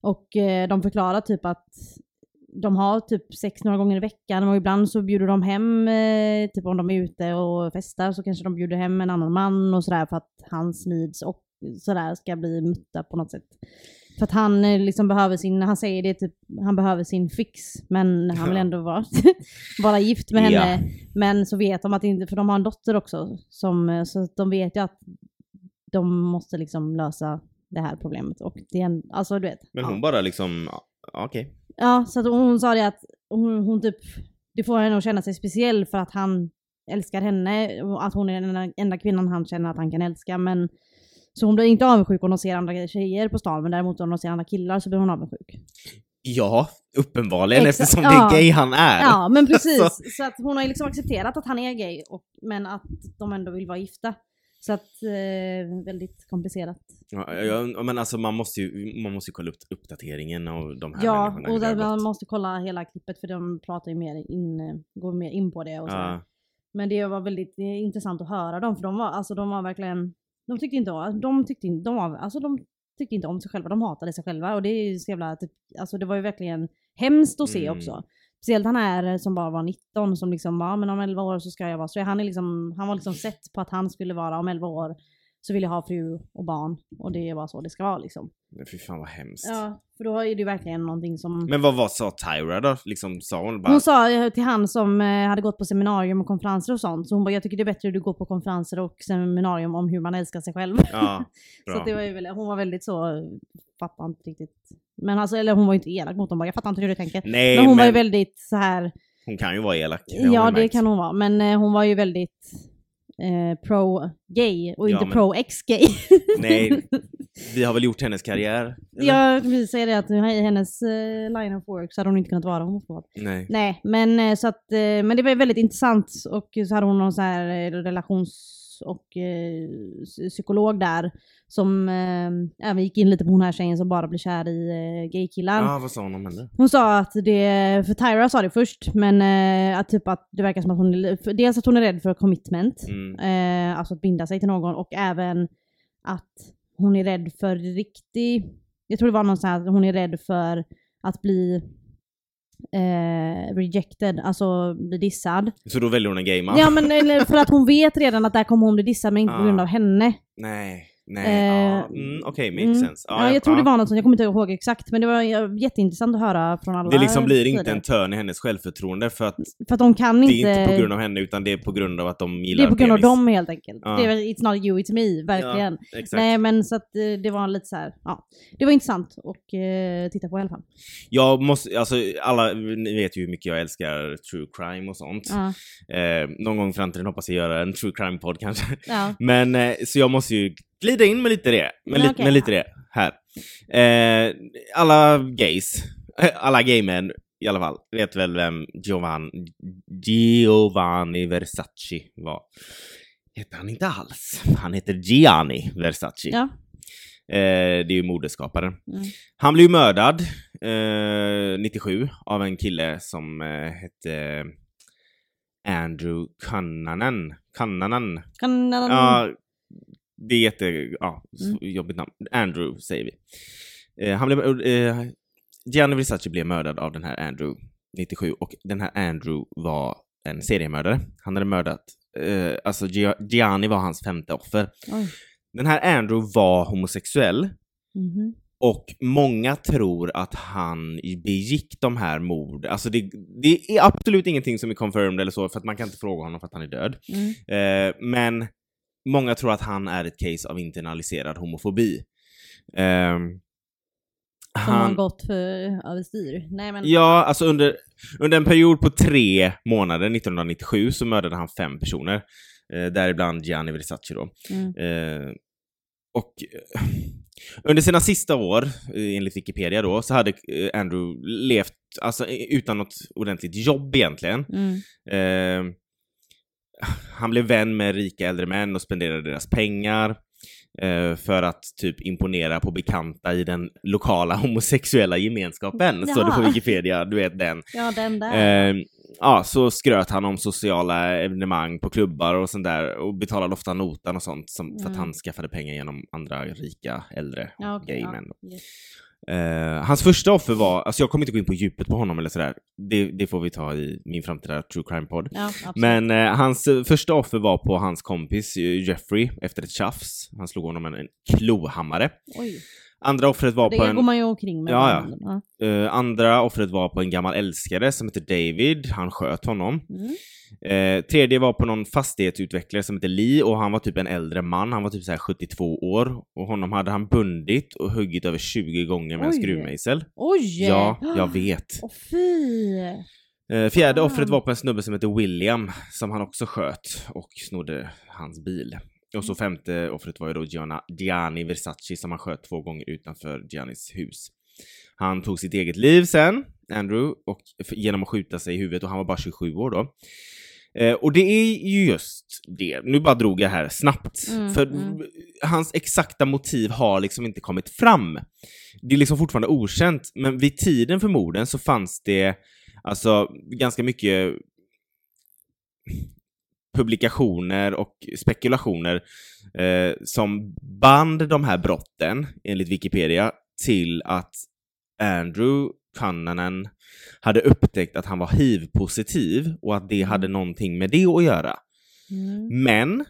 S1: Och eh, de förklarar typ att de har typ sex några gånger i veckan och ibland så bjuder de hem, eh, typ om de är ute och festar så kanske de bjuder hem en annan man och sådär för att hans needs och sådär ska bli mutta på något sätt. För att han eh, liksom behöver sin, han säger det typ, han behöver sin fix men han vill
S2: Ja.
S1: ändå vara, vara gift med
S2: Ja.
S1: henne. Men så vet de att inte, för de har en dotter också, som, eh, så de vet ju att de måste liksom lösa det här problemet. Och det är en, alltså du vet.
S2: Men
S1: ja.
S2: hon bara liksom, ja, okej.
S1: Ja, så att hon sa det att hon, hon typ, det får henne att känna sig speciell för att han älskar henne och att hon är den enda, enda kvinnan han känner att han kan älska. Men, så hon blir inte avundsjuk om hon ser andra tjejer på stan, men däremot om hon ser andra killar så blir hon avundsjuk.
S2: Ja, uppenbarligen
S1: Exakt,
S2: eftersom
S1: ja.
S2: det är gay han är.
S1: Ja, men precis.
S2: Alltså.
S1: Så att hon har ju liksom accepterat att han är gay, och, men att de ändå vill vara gifta. Så att, eh, väldigt komplicerat.
S2: Ja, ja, men alltså man måste ju, man måste ju kolla upp uppdateringen av de här
S1: Ja, och där man måste kolla hela klippet för de pratar ju mer in, går mer in på det och sådär.
S2: Ja.
S1: Men det var väldigt eh, intressant att höra dem, för de var, alltså, de var verkligen, de tyckte inte, de tyckte inte, de alltså, de tyckte inte om sig själva, de hatade sig själva och det är ju så jävla, typ, alltså det var ju verkligen hemskt att se
S2: Mm.
S1: också. Speciellt han är som bara var 19 som liksom, ja men om 11 år så ska jag vara så. Han, är liksom, han var liksom sett på att han skulle vara om 11 år så vill jag ha fru och barn och det är bara så det ska vara liksom.
S2: Men Fy fan vad hemskt.
S1: Ja, för då är det ju verkligen någonting som...
S2: Men vad var sa Tyra då? Liksom sa hon bara...
S1: Hon sa eh, till han som eh, hade gått på seminarium och konferenser och sånt, så hon bara jag tycker det är bättre att du går på konferenser och seminarium om hur man älskar sig själv.
S2: Ja,
S1: så
S2: bra.
S1: att det var ju väldigt, hon var väldigt så, fattar inte riktigt. Men alltså, eller hon var ju inte elak mot dem, bara, jag fattar inte hur du tänker.
S2: Nej,
S1: men hon var ju
S2: men
S1: väldigt så här.
S2: hon kan ju vara elak.
S1: ja, det
S2: märkt.
S1: kan hon vara, men eh, hon var ju väldigt eh, pro-gay och
S2: Ja,
S1: inte
S2: men-
S1: pro-ex-gay.
S2: Nej, vi har väl gjort hennes karriär? eller?
S1: jag vill säga det att i hennes eh, line of work så hade hon inte kunnat vara homofob.
S2: Nej.
S1: Nej, men, eh, så att, eh, men det var väldigt intressant och så hade hon någon sån här eh, och eh, psy- psykolog där som eh, även gick in lite på hon här tjejen som bara blev kär i eh, gaykillar.
S2: Ja, vad sa hon om henne?
S1: Hon sa att det, för Tyra sa det först, men eh, att typ att det verkar som att hon, dels att hon är rädd för commitment,
S2: Mm.
S1: eh, alltså att binda sig till någon och även att hon är rädd för riktig, jag tror det var någon sån här, hon är rädd för att bli eh, rejected, alltså bli dissad.
S2: Så då väljer hon en gay man?
S1: Ja men eller för att hon vet redan att där kommer hon bli dissad men inte på
S2: Ah.
S1: grund av henne.
S2: Nej, nej,
S1: Eh,
S2: ja. Mm, Okej, makes
S1: Mm.
S2: sense.
S1: Ja, jag tror det var något sånt, jag kommer inte ihåg exakt men det var jätteintressant att höra från alla
S2: Det liksom blir inte
S1: sidor.
S2: en törn i hennes självförtroende för att
S1: För att de kan
S2: det
S1: inte...
S2: är inte på grund av henne utan det är på grund av att de
S1: det
S2: gillar
S1: är på grund av
S2: penis.
S1: dem helt enkelt.
S2: Ja.
S1: Det är, it's not you, it's me, verkligen.
S2: Ja.
S1: Nej men så att eh, det var lite så här, ja. Det var intressant att eh, titta på i alla fall.
S2: Jag måste, alltså alla, ni vet ju hur mycket jag älskar true crime och sånt. Eh, någon gång i framtiden hoppas jag göra en true crime-podd kanske. Men eh, så jag måste ju glida in med lite det, med, li-
S1: Okej.
S2: med lite det här. Eh, alla gays, alla gaymän i alla fall, vet väl vem Giovanni, Giovanni Versace var. Heter han inte alls. Han heter Gianni Versace.
S1: ja.
S2: Eh, det är ju modeskaparen.
S1: Mm.
S2: Han blev ju mördad eh, 97 av en kille som eh, hette Andrew Cannanen. Cannanen.
S1: Kan,
S2: Ja, det är jätte... Ja,
S1: Mm.
S2: jobbigt namn. Andrew säger vi. Eh, han blev... Eh, Gianni Versace blev mördad av den här Andrew 97 och den här Andrew var en seriemördare. Han hade mördat... Eh, alltså Gia- Gianni var hans femte offer.
S1: Oj.
S2: Den här Andrew var homosexuell
S1: Mhm.
S2: och många tror att han begick de här mord. Alltså det, det är absolut ingenting som är confirmed eller så, för att man kan inte fråga honom för att han är död.
S1: Mm.
S2: Eh, men många tror att han är ett case av internaliserad homofobi. Ehm,
S1: Som har
S2: han,
S1: gått för överstyr. Nej men.
S2: ja, alltså under, under en period på tre månader 1997 så mördade han fem personer. Eh, däribland Gianni Versace då.
S1: Mm.
S2: Eh, och eh, under sina sista år, eh, enligt Wikipedia då, så hade eh, Andrew levt alltså, utan något ordentligt jobb egentligen.
S1: Mm.
S2: Eh, han blev vän med rika äldre män och spenderade deras pengar eh, för att typ imponera på bekanta i den lokala homosexuella gemenskapen. Så det på. Wikipedia, du vet den.
S1: Ja den där.
S2: Eh, ja, så skröt han om sociala evenemang på klubbar och sånt där och betalade ofta notan och sånt som, för att
S1: Mm.
S2: han skaffade pengar genom andra rika, äldre
S1: ja, okej,
S2: gay
S1: ja.
S2: män. då. Eh, hans första offer var, alltså jag kommer inte gå in på djupet på honom eller sådär, det, det får vi ta i min framtida true crime-podd.
S1: Ja.
S2: Men eh, hans eh, första offer var på hans kompis Jeffrey efter ett tjafs. Han slog honom med en klohammare.
S1: Oj.
S2: Andra offret var
S1: Det
S2: på
S1: går
S2: en...
S1: man ju omkring med.
S2: Ja, ja. Eh, andra offret var på en gammal älskare som heter David. Han sköt honom.
S1: Mm.
S2: Eh, tredje var på någon fastighetsutvecklare som heter Lee och han var typ en äldre man. Han var typ så här 72 år och honom hade han bundit och huggit över 20 gånger med en
S1: Oj.
S2: skruvmejsel.
S1: Oj!
S2: Ja, jag vet.
S1: Åh fy!
S2: Eh, fjärde offret var på en snubbe som heter William som han också sköt och snodde hans bil. Och så femte offret var ju då Gianna, Gianni Versace som han sköt två gånger utanför Giannis hus. Han tog sitt eget liv sen, Andrew, och, genom att skjuta sig i huvudet och han var bara 27 år då. Eh, och det är ju just det, nu bara drog jag här snabbt,
S1: Mm,
S2: för
S1: mm.
S2: hans exakta motiv har liksom inte kommit fram. Det är liksom fortfarande okänt, men vid tiden för morden så fanns det alltså ganska mycket publikationer och spekulationer eh, som band de här brotten, enligt Wikipedia, till att Andrew Cunanan hade upptäckt att han var hiv-positiv och att det hade någonting med det att göra.
S1: Mm.
S2: Men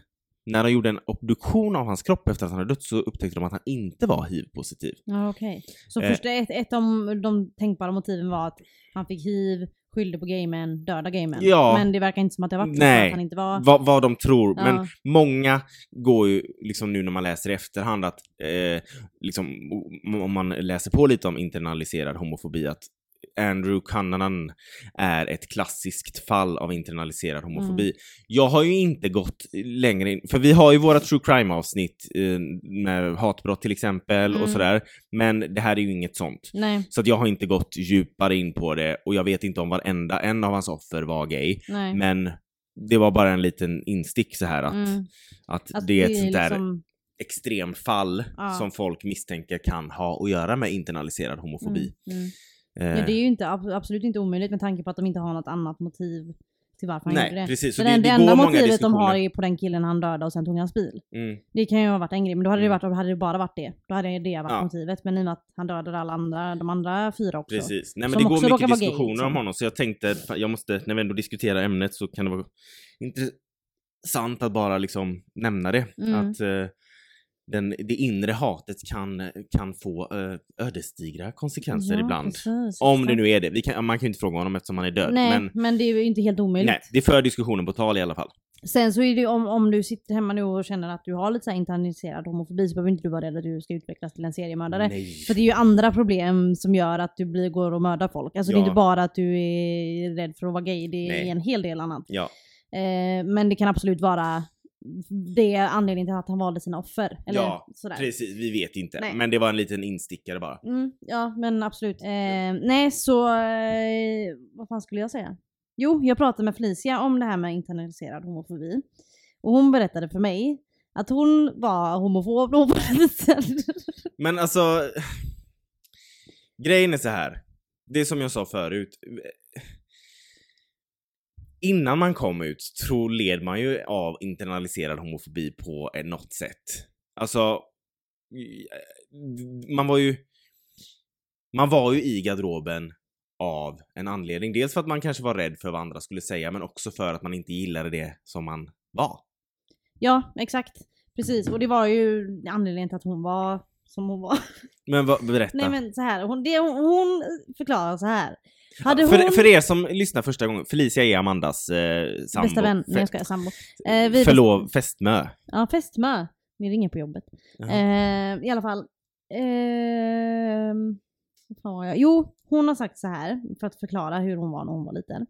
S2: när de gjorde en obduktion av hans kropp efter att han hade dött så upptäckte de att han inte var hiv-positiv.
S1: Ja, okej. Så
S2: Eh.
S1: första, ett, ett av de tänkbara motiven var att han fick hiv, skyllde på gaymän, döda gaymän.
S2: Ja.
S1: Men det verkar inte som att det var så
S2: Nej.
S1: att han inte var...
S2: Vad, vad de tror,
S1: Ja.
S2: men många går ju liksom nu när man läser i efterhand att eh, liksom, om man läser på lite om internaliserad homofobi att Andrew Cunanan är ett klassiskt fall av internaliserad homofobi.
S1: Mm.
S2: Jag har ju inte gått längre in, för vi har ju våra true crime-avsnitt eh, med hatbrott till exempel
S1: Mm.
S2: och sådär, men det här är ju inget sånt.
S1: Nej,
S2: Så jag har inte gått djupare in på det och jag vet inte om varenda en av hans offer var gay.
S1: nej.
S2: Men det var bara en liten instick så här att,
S1: Mm.
S2: att,
S1: Att
S2: det är ett sånt där
S1: liksom-
S2: extremfall
S1: Ja.
S2: som folk misstänker kan ha att göra med internaliserad homofobi.
S1: Mm.
S2: Eh,
S1: Men det är ju inte, ab- absolut inte omöjligt med tanke på att de inte har något annat motiv till varför han
S2: Nej,
S1: gjorde det.
S2: precis. Så
S1: det,
S2: det-
S1: det, enda motivet de har
S2: diskussioner.
S1: är på den killen han dödade och sen tog hans bil.
S2: mm,
S1: Det kan ju ha varit en grej, men då hade,
S2: Mm.
S1: det, varit, hade det bara varit det. Då hade det varit
S2: Ja.
S1: motivet. Men i och med att han dödade alla andra, de andra fyra också.
S2: precis. Nej men det går mycket
S1: vara gay,
S2: diskussioner
S1: liksom.
S2: om honom så jag tänkte, jag måste, när vi ändå diskuterar ämnet så kan det vara intressant att bara liksom nämna det.
S1: Mm.
S2: Att eh, den, det inre hatet kan, kan få eh, ödesdigra konsekvenser
S1: Ja,
S2: ibland.
S1: precis,
S2: Om det nu är det. Kan, man kan ju inte fråga honom eftersom han är död.
S1: Nej,
S2: men
S1: men, det är ju inte helt omöjligt.
S2: nej, det för diskussionen på tal i alla fall.
S1: Sen så är det om, om du sitter hemma nu och känner att du har lite så här internaliserad homofobi så behöver inte du vara rädd att du ska utvecklas till en seriemördare.
S2: Nej.
S1: För det är ju andra problem som gör att du blir, går och mördar folk. Alltså det är
S2: Ja.
S1: inte bara att du är rädd för att vara gay, det är
S2: Nej.
S1: en hel del annat.
S2: Ja,
S1: Eh, men det kan absolut vara det är anledningen till att han valde sina offer. Eller
S2: Ja,
S1: sådär.
S2: precis. Vi vet inte.
S1: Nej.
S2: Men det var en liten instickare bara.
S1: Mm, ja, men absolut. Eh, nej, så eh, vad fan skulle jag säga? Jo, jag pratade med Felicia om det här med internaliserad homofobi. Och hon berättade för mig att hon var homofob när hon var liten.
S2: Men alltså, grejen är så här. Det är som jag sa förut. Innan man kom ut tror led man ju av internaliserad homofobi på eh, något sätt. Alltså, eh, man var ju... Man var ju i garderoben av en anledning. Dels för att man kanske var rädd för vad andra skulle säga, men också för att man inte gillade det som man var.
S1: ja, exakt. Precis, och det var ju anledningen till att hon var som hon var.
S2: Men vad, berätta.
S1: Nej men så här, hon, det, hon, förklarar så här. Hade
S2: för,
S1: hon...
S2: för er som lyssnar första gången, Felicia är Amandas eh, sambo.
S1: Bästa vän, nej jag skojar, sambo. Eh, vi-
S2: Förlov, fästmö.
S1: Ja, fästmö. Vi ringer på jobbet. Eh, I alla fall. Eh, jag? Jo, hon har sagt så här för att förklara hur hon var när hon var liten.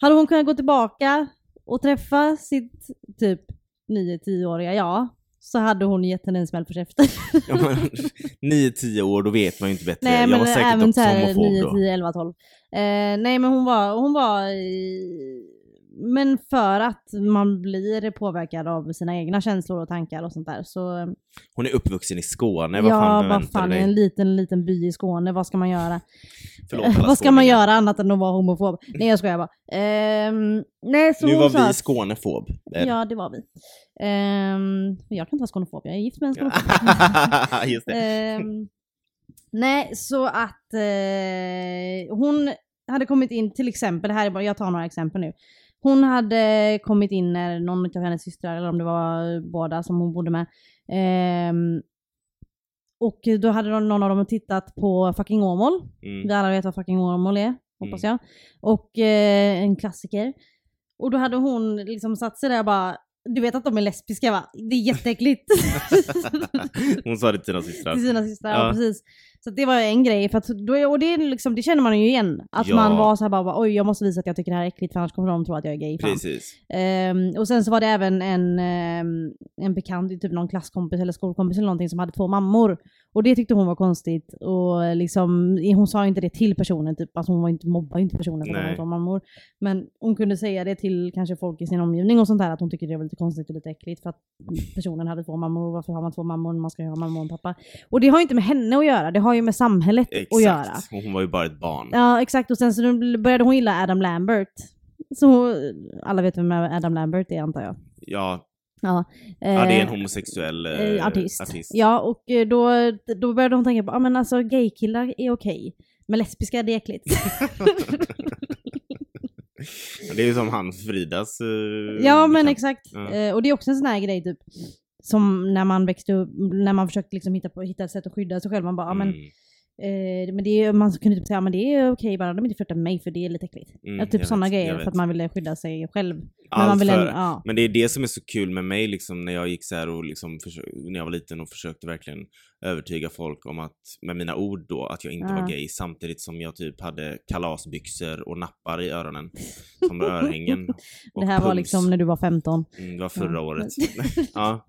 S1: Hade hon kunnat gå tillbaka och träffa sitt typ 9-10-åriga jag så hade hon gett henne en smäll på käften.
S2: Ja, men, 9-10 år, då vet man ju inte bättre.
S1: nej
S2: jag
S1: men
S2: var säkert också homofob
S1: 9,
S2: då.
S1: 10, 11, 12. Eh, nej men hon var, hon var men för att man blir påverkad av sina egna känslor och tankar och sånt där så
S2: Hon är uppvuxen i Skåne, vad
S1: ja,
S2: fan
S1: vad fan, i en
S2: dig?
S1: liten, liten by i Skåne, vad ska man göra?
S2: Förlåt
S1: vad ska man göra annat än att vara homofob? Nej jag skojar bara. Ehm, nej, så
S2: Nu var vi
S1: att-
S2: Skånefob. Eh,
S1: Ja, det var vi. Ehm, jag kan inte vara skånefob, jag är gift med en skånefob.
S2: Just.
S1: Ehm, nej, så att eh, hon hade kommit in, till exempel, här är bara, jag tar några exempel nu. Hon hade kommit in när någon av hennes systrar, eller om det var båda som hon bodde med, ehm, och då hade de- någon av dem tittat på Fucking Åmål.
S2: Mm.
S1: Vi alla vet vad Fucking Åmål är, hoppas jag. Och eh, en klassiker. Och då hade hon liksom satt sig där och bara, du vet att de är lesbiska va? Det är jätteäckligt.
S2: Hon sa det till sina systrar.
S1: till sina systrar, ja.
S2: Ja.
S1: precis. Så det var en grej, för att då, och det, liksom, det känner man ju igen. Att
S2: Ja.
S1: man var så här bara, oj jag måste visa att jag tycker det här är äckligt för annars kommer de tro att jag är gay. Fan.
S2: Precis.
S1: Ehm, och sen så var det även en, ehm, en bekant, typ någon klasskompis eller skolkompis eller någonting som hade två mammor. Och det tyckte hon var konstigt. Och liksom, hon sa inte det till personen, typ. alltså hon var inte, mobbade inte personen för att hon mammor. Men hon kunde säga det till kanske folk i sin omgivning och sånt där, att hon tycker det var lite konstigt och lite äckligt för att personen hade två mammor. Varför har man två mammor när man ska ha mamma och en pappa? Och det har ju inte med henne att göra, det har ju med samhället att göra.
S2: Exakt. Hon var ju bara ett barn.
S1: Ja, exakt. Och sen så började hon gilla Adam Lambert. Så alla vet vem Adam Lambert är antar jag.
S2: Ja,
S1: Ja,
S2: ja det är en
S1: eh,
S2: homosexuell eh,
S1: eh, artist.
S2: artist.
S1: Ja, och eh, då, då började hon tänka på, ja men alltså gaykillar är okej. Men lesbiska det är äckligt.
S2: Det är ju som han Fridas eh,
S1: ja men
S2: bekant.
S1: exakt.
S2: Ja.
S1: Eh, och det är också en sån här grej typ. Som när man växte upp, när man försökte liksom hitta, på, hitta ett sätt att skydda sig själv. Man bara, ja men,
S2: Mm,
S1: eh, men det är, man kunde typ säga, men det är okej bara de inte flörtar med mig för det är lite äckligt.
S2: mm,
S1: Ja, typ sådana grejer för att man ville skydda sig själv. Men
S2: Allt
S1: man ville,
S2: för-
S1: ja.
S2: Men det är det som är så kul med mig liksom när jag gick så här och liksom när jag var liten och försökte verkligen övertyga folk om att, med mina ord då, att jag inte
S1: Ja.
S2: var gay samtidigt som jag typ hade kalasbyxor och nappar i öronen som örhängen.
S1: Det här var
S2: puls.
S1: liksom när du var 15.
S2: Mm, det var förra året. ja.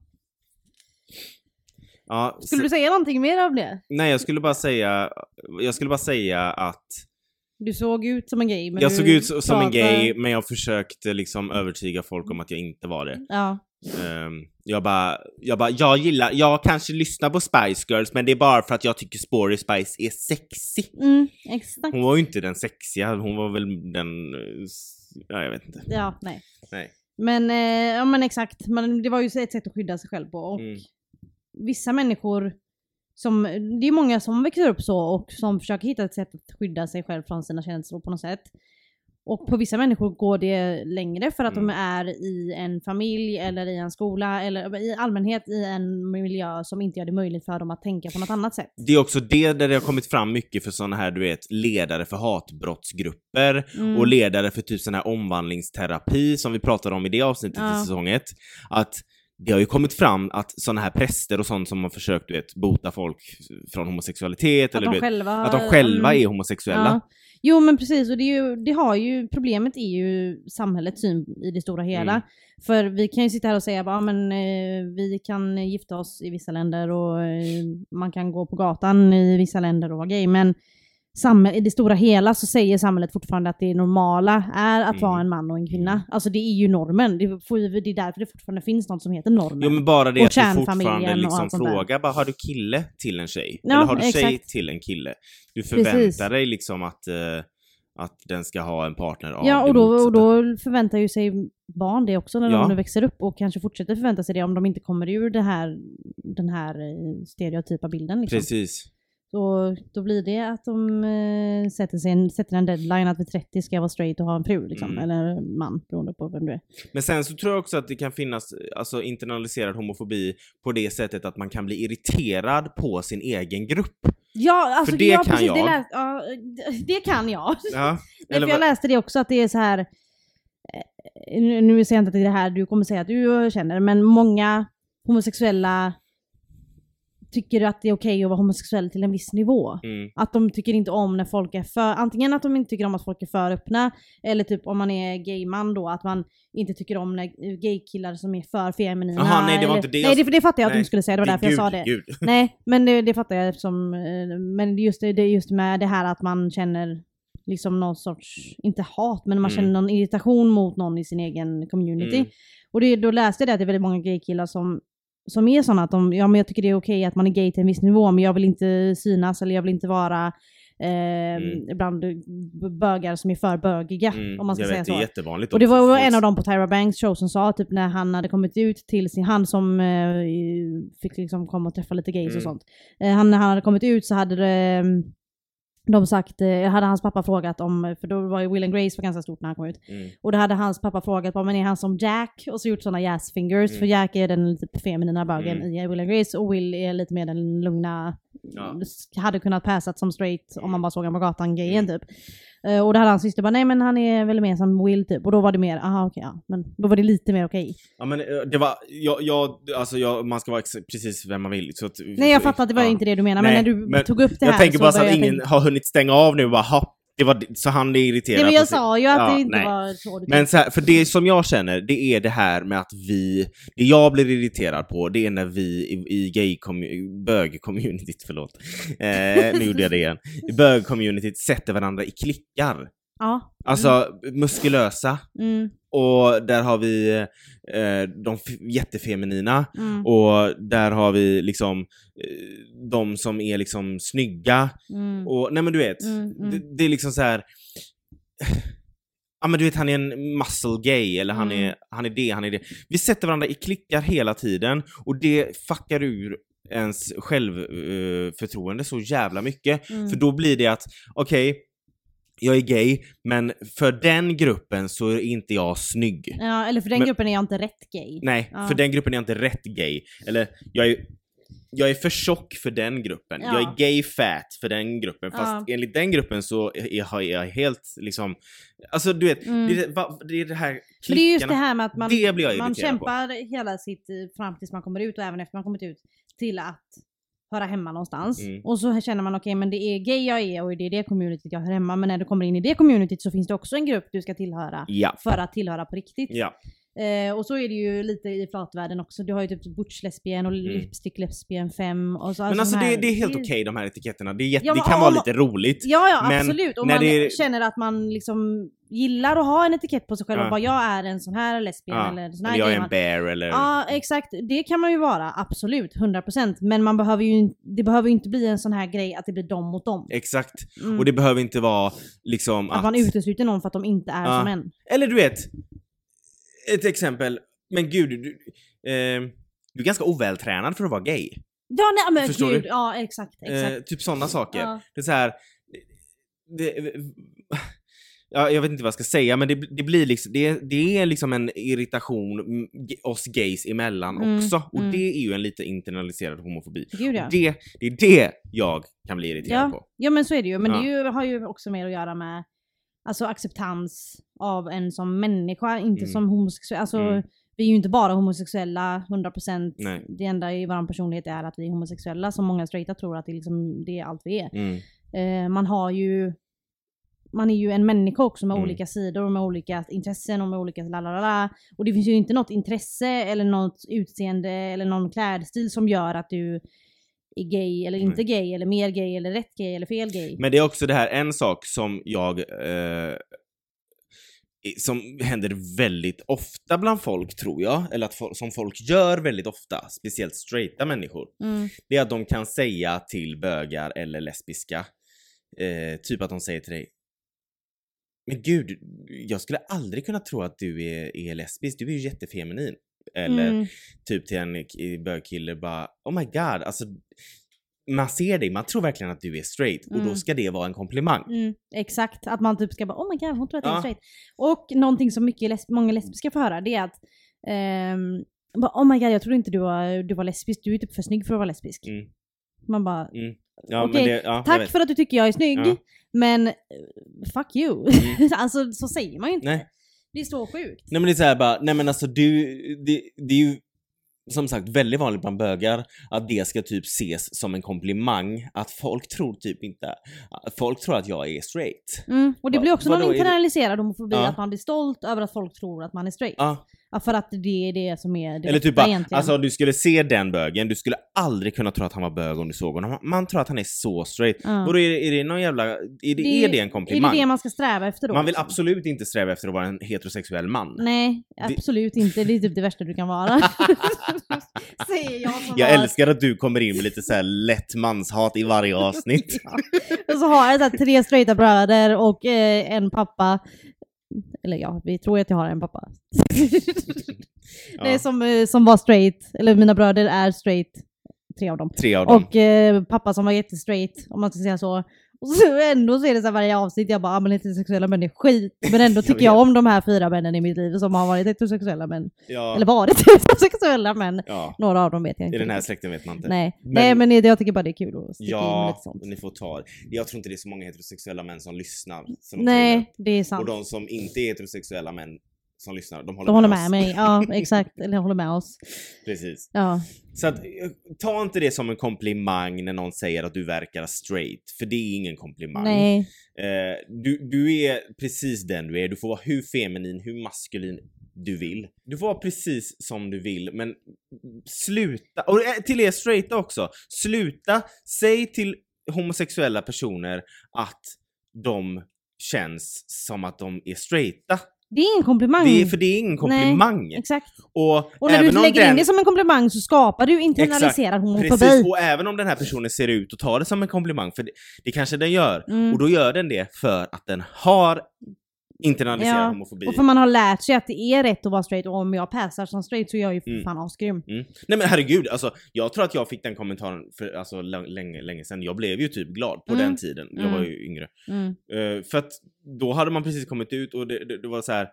S2: Ja,
S1: Skulle du säga någonting mer om det?
S2: Nej, jag skulle bara säga, jag skulle bara säga att
S1: Du såg ut som en gay. Men
S2: Jag såg ut som en
S1: pratar-
S2: gay, men jag försökte liksom övertyga folk om att jag inte var det.
S1: Ja.
S2: Ehm, jag bara, jag bara, jag gillar, jag kanske lyssnar på Spice Girls, men det är bara för att jag tycker Sporty Spice är sexy.
S1: Mm, exakt.
S2: Hon var ju inte den sexiga, hon var väl den, ja jag vet inte.
S1: Ja, nej.
S2: Nej.
S1: Men, eh, ja men exakt, men det var ju ett sätt att skydda sig själv på. Och
S2: Mm.
S1: Vissa människor som, det är många som växer upp så och som försöker hitta ett sätt att skydda sig själv från sina känslor på något sätt. Och på vissa människor går det längre för att
S2: Mm.
S1: de är i en familj eller i en skola eller i allmänhet i en miljö som inte gör det möjligt för dem att tänka på något annat sätt.
S2: Det är också det där det har kommit fram mycket för såna här, du vet, ledare för hatbrottsgrupper
S1: Mm.
S2: och ledare för typ sån här omvandlingsterapi som vi pratade om i det avsnittet
S1: Ja.
S2: i säsong ett. Att det har ju kommit fram att såna här präster och sånt som har försökt, du vet, bota folk från homosexualitet
S1: Att
S2: eller
S1: de
S2: vet,
S1: själva,
S2: att de själva
S1: mm,
S2: är homosexuella.
S1: Ja. Jo men precis, och det, ju, det har ju, problemet är ju samhällets syn i det stora hela.
S2: Mm.
S1: För vi kan ju sitta här och säga bara, men eh, vi kan gifta oss i vissa länder och eh, man kan gå på gatan i vissa länder och vara gay, men i det stora hela så säger samhället fortfarande att det normala är att
S2: Mm.
S1: vara en man och en kvinna. Alltså det är ju normen. Det, får det är därför det fortfarande finns något som heter normen.
S2: Jo men bara det
S1: Och
S2: att du fortfarande liksom frågar bara, har du kille till en tjej?
S1: Ja,
S2: Eller har du tjej
S1: exakt.
S2: till en kille? Du förväntar
S1: Precis.
S2: dig liksom att, eh, att den ska ha en partner av
S1: Ja, och då, och då förväntar ju sig barn det också när
S2: Ja.
S1: de nu växer upp och kanske fortsätter förvänta sig det om de inte kommer ur det här, den här eh, stereotypa bilden. Liksom.
S2: Precis.
S1: Så då blir det att de eh, sätter, sig en, sätter en deadline att vid 30 ska jag vara straight och ha en fru, liksom.
S2: Mm.
S1: eller man, beroende på vem du är.
S2: Men sen så tror jag också att det kan finnas alltså, internaliserad homofobi på det sättet att man kan bli irriterad på sin egen grupp.
S1: Ja, alltså
S2: För det
S1: ja,
S2: kan
S1: precis,
S2: jag.
S1: Det, läs, ja, det kan jag.
S2: Ja, eller
S1: jag läste det också att det är så här. eh, Nu, nu säger jag inte att det är det här du kommer säga att du känner, men många homosexuella tycker att det är okej att vara homosexuell till en viss nivå.
S2: mm,
S1: Att de tycker inte om när folk är för, antingen att de inte tycker om att folk är för öppna, eller typ om man är gayman då, att man inte tycker om när gaykillar som är för feminina.
S2: Jaha, nej, det var inte det
S1: Nej,
S2: jag-
S1: det, det fattar jag att
S2: nej,
S1: inte skulle säga, det var därför jag
S2: gud,
S1: sa det.
S2: Gud.
S1: Nej, men det, det fattar jag eftersom, eh, men just det, det just med det här att man känner liksom någon sorts, inte hat, men man
S2: Mm.
S1: känner någon irritation mot någon i sin egen community.
S2: Mm.
S1: Och det, då läste jag det att det är väldigt många gaykillar som, som är sådana att de, ja men jag tycker det är okej att man är gay till en viss nivå, men jag vill inte synas eller jag vill inte vara eh,
S2: Mm.
S1: bland bögar som är för bögiga,
S2: Mm,
S1: om man ska
S2: jag
S1: säga
S2: vet,
S1: så.
S2: det är jättevanligt.
S1: Och det
S2: också.
S1: var
S2: Folk-
S1: en av dem på Tyra Banks show som sa typ när han hade kommit ut till sin, han som eh, fick liksom komma och träffa lite gays
S2: Mm.
S1: och sånt. Eh, han, när han hade kommit ut så hade det, de sagt, eh, hade hans pappa frågat om, för då var ju Will and Grace var ganska stort när han kom ut.
S2: Mm.
S1: Och då hade hans pappa frågat, men är han som Jack? Och så gjort sådana jazz fingers,
S2: Mm.
S1: för Jack är den lite feminina bögen
S2: Mm.
S1: i Will and Grace och Will är lite mer den lugna,
S2: Ja.
S1: hade kunnat passat som straight om man bara såg honom på gatan, gayen
S2: Mm.
S1: typ. Eh, och då hade hans syster bara, nej men han är väl mer som Will typ. Och då var det mer, aha okej, ja. Men då var det lite mer okej.
S2: Ja men eh, det var, jag, jag alltså jag, man ska vara ex- precis vem man vill. Så att,
S1: Nej jag fattar att det var
S2: ja.
S1: inte det du menar,
S2: Nej,
S1: men när du tog upp det här
S2: Jag tänker bara så att
S1: jag
S2: ingen
S1: tänka-
S2: har hunnit stänga av nu och bara ha, det var det- så han är irriterad.
S1: Nej men jag sa ju att
S2: Ja,
S1: det inte
S2: nej.
S1: var så du
S2: Men så här, för det som jag känner, det är det här med att vi, det jag blir irriterad på, det är när vi i, i gay bög-communityt, förlåt, eh, nu gjorde jag det igen, i bög-communityt sätter varandra i klickar.
S1: Ja.
S2: Alltså muskulösa,
S1: Mm,
S2: och där har vi eh, de jättefeminina,
S1: mm,
S2: och där har vi liksom eh, de som är liksom snygga,
S1: mm,
S2: och nej men du vet,
S1: mm, mm.
S2: det, det är liksom så här. Ja men du vet han är en muscle gay eller han,
S1: Mm.
S2: är, han är det, han är det. Vi sätter varandra i klickar hela tiden och det fuckar ur ens självförtroende så jävla mycket.
S1: Mm.
S2: För då blir det att, okej, jag är gay, men för den gruppen så är inte jag snygg.
S1: Ja, eller för den
S2: Men-
S1: gruppen är jag inte rätt gay.
S2: Nej,
S1: Ja.
S2: för den gruppen är jag inte rätt gay. Eller, jag är, jag är för tjock för den gruppen.
S1: Ja.
S2: Jag är gay fat för den gruppen. Fast
S1: Ja.
S2: enligt den gruppen så är jag, helt liksom... Alltså du vet,
S1: Mm.
S2: det, det är det här
S1: Men det är just det
S2: klickarna.
S1: här med att man, man
S2: irriterad på.
S1: kämpar hela sitt, eh, fram tills man kommer ut och även efter man kommit ut, till att höra hemma någonstans.
S2: Mm.
S1: Och så känner man okej men det är gay jag är och det är det communityt jag hör hemma. Men när du kommer in i det communityt så finns det också en grupp du ska tillhöra
S2: Ja.
S1: för att tillhöra på riktigt.
S2: Ja.
S1: Eh, och så är det ju lite i flatvärlden också. Du har ju typ butch lesbian och lipstick lesbian 5 och så.
S2: Mm. Men alltså
S1: sån
S2: det,
S1: här-
S2: det är helt okej de här etiketterna. Det, är jätte,
S1: Ja,
S2: det kan
S1: om
S2: vara lite roligt.
S1: Ja, ja
S2: Men
S1: absolut. Om man
S2: är-
S1: känner att man liksom gillar att ha en etikett på sig själv
S2: Ja.
S1: och bara jag är en sån här lesbian
S2: Ja,
S1: eller sån
S2: Eller
S1: här
S2: jag är en bear eller...
S1: Ja exakt, det kan man ju vara, absolut, 100%. Men man behöver ju, det behöver ju inte bli en sån här grej att det blir dem mot dem.
S2: Exakt.
S1: Mm.
S2: Och det behöver inte vara liksom
S1: att, man utesluter någon för att de inte är
S2: Ja.
S1: som en.
S2: Eller du vet, ett exempel. Men gud, du, eh, du är ganska ovältränad för att vara gay.
S1: Ja nej men
S2: Förstår
S1: gud,
S2: du?
S1: ja exakt, exakt.
S2: Eh, typ sådana saker.
S1: Ja.
S2: Det är så här. Det, ja, jag vet inte vad jag ska säga, men det, det blir liksom, det, det är liksom en irritation oss gays emellan
S1: Mm,
S2: också. Och
S1: mm.
S2: det är ju en lite internaliserad homofobi.
S1: Gud ja.
S2: Och det, det är det jag kan bli irriterad
S1: Ja,
S2: på.
S1: ja men så är det ju. Men
S2: Ja.
S1: det ju, har ju också mer att göra med alltså, acceptans av en som människa, inte
S2: Mm.
S1: som homosexuell. Alltså,
S2: Mm.
S1: Vi är ju inte bara homosexuella 100%.
S2: Nej.
S1: Det enda i vår personlighet är att vi är homosexuella som många straighta tror att det liksom, det är allt vi är.
S2: Mm.
S1: Eh, man har ju man är ju en människa också med
S2: Mm.
S1: olika sidor, med olika intressen och med olika lalalala. Och det finns ju inte något intresse eller något utseende eller någon klädstil som gör att du är gay eller inte gay eller mer gay eller rätt gay eller fel gay.
S2: Men det är också det här, en sak som jag eh, som händer väldigt ofta bland folk tror jag, eller att som folk gör väldigt ofta, speciellt straighta människor,
S1: Mm.
S2: det är att de kan säga till bögar eller lesbiska, eh, typ att de säger till dig Men gud, jag skulle aldrig kunna tro att du är, är lesbisk, du är ju jättefeminin. Eller
S1: Mm.
S2: typ till en bögkille bara Oh my god, alltså man ser dig, man tror verkligen att du är straight och då
S1: Mm.
S2: ska det vara en komplimang.
S1: Mm, exakt, att man typ ska bara oh my god hon tror att jag är
S2: Ja.
S1: straight. Och någonting som mycket lesb- många lesbiska får höra det är att ehm, bara, oh my god jag trodde inte du var, du var lesbisk, du är typ för snygg för att vara lesbisk.
S2: Mm.
S1: Man bara
S2: Mm. Ja,
S1: Okej,
S2: det, ja,
S1: tack för att du tycker jag är snygg men eh, fuck you. alltså så säger man ju inte.
S2: Mm. Nej.
S1: Det är så sjukt.
S2: Nej men det är såhär bara, nej men alltså du, det, det är ju som sagt väldigt vanligt bland bögar att det ska typ ses som en komplimang. Att folk tror typ inte, folk tror att jag är straight.
S1: Mm. Och det
S2: Va-
S1: blir också
S2: vadå,
S1: någon internaliserad homofobi,
S2: Ja.
S1: att man blir stolt över att folk tror att man är straight.
S2: Ja,
S1: Ja, för att det är det som är det
S2: eller typ bara,
S1: egentligen.
S2: alltså du skulle se den bögen, du skulle aldrig kunna tro att han var bög om du såg honom. Man tror att han är så straight.
S1: Ja.
S2: Vadå är det, är det någon jävla, är det, är det en komplimang?
S1: Är det det man ska sträva efter då?
S2: Man vill
S1: också?
S2: absolut inte sträva efter att vara en heterosexuell man.
S1: Nej, absolut inte. Det är typ det värsta du kan vara. Säger jag som
S2: Jag
S1: har-
S2: älskar att du kommer in med lite så här lätt manshat i varje avsnitt.
S1: Och så har jag så här tre straighta bröder och eh, en pappa. Eller ja, vi tror att jag har en pappa. Nej, som, eh, som var straight. Eller mina bröder är straight. Tre av dem.
S2: Tre av dem.
S1: Och eh, pappa som var jättestraight, om man ska säga så. Och så ändå så är det så här varje avsnitt, jag bara, ah, men heterosexuella män är skit. Men ändå tycker jag, om de här fyra männen i mitt liv som har varit heterosexuella män.
S2: ja.
S1: Eller varit heterosexuella män.
S2: ja.
S1: Några av dem vet jag inte.
S2: I den här släkten vet man inte.
S1: Nej,
S2: Men-
S1: Nej men det, jag tycker bara det är kul att sticka in
S2: Ja,
S1: lite sånt.
S2: ni får ta. Jag tror inte det är så många heterosexuella män som lyssnar. Som
S1: Nej, det är sant.
S2: Och de som inte är heterosexuella män som lyssnar, de håller,
S1: De håller
S2: med,
S1: med
S2: oss.
S1: mig, ja exakt. Eller håller med oss.
S2: Precis.
S1: Ja.
S2: Så att, eh, ta inte det som en komplimang när någon säger att du verkar straight, för det är ingen komplimang.
S1: Nej.
S2: Eh, du, du är precis den du är, du får vara hur feminin, hur maskulin du vill. Du får vara precis som du vill, men sluta, och eh, till er straighta också, sluta, säg till homosexuella personer att de känns som att de är straighta.
S1: Det är ingen komplimang.
S2: Det är, för det är ingen komplimang.
S1: Exakt.
S2: Och,
S1: Och när du lägger
S2: den,
S1: in det som en komplimang så skapar du internaliserad homofobi.
S2: Precis, och även om den här personen ser ut och tar det som en komplimang, för det, det kanske den gör,
S1: Mm.
S2: och då gör den det för att den har internaliserad
S1: Ja,
S2: homofobi.
S1: Och för man har lärt sig att det är rätt att vara straight och om jag passar som straight så är jag ju för
S2: Mm.
S1: fan asgrym.
S2: Mm. Nej men herregud, alltså, jag tror att jag fick den kommentaren för alltså, länge, länge sedan. Jag blev ju typ glad på
S1: Mm.
S2: den tiden. Jag var
S1: Mm.
S2: ju yngre. Eh, för att då hade man precis kommit ut och det, det, det var så här.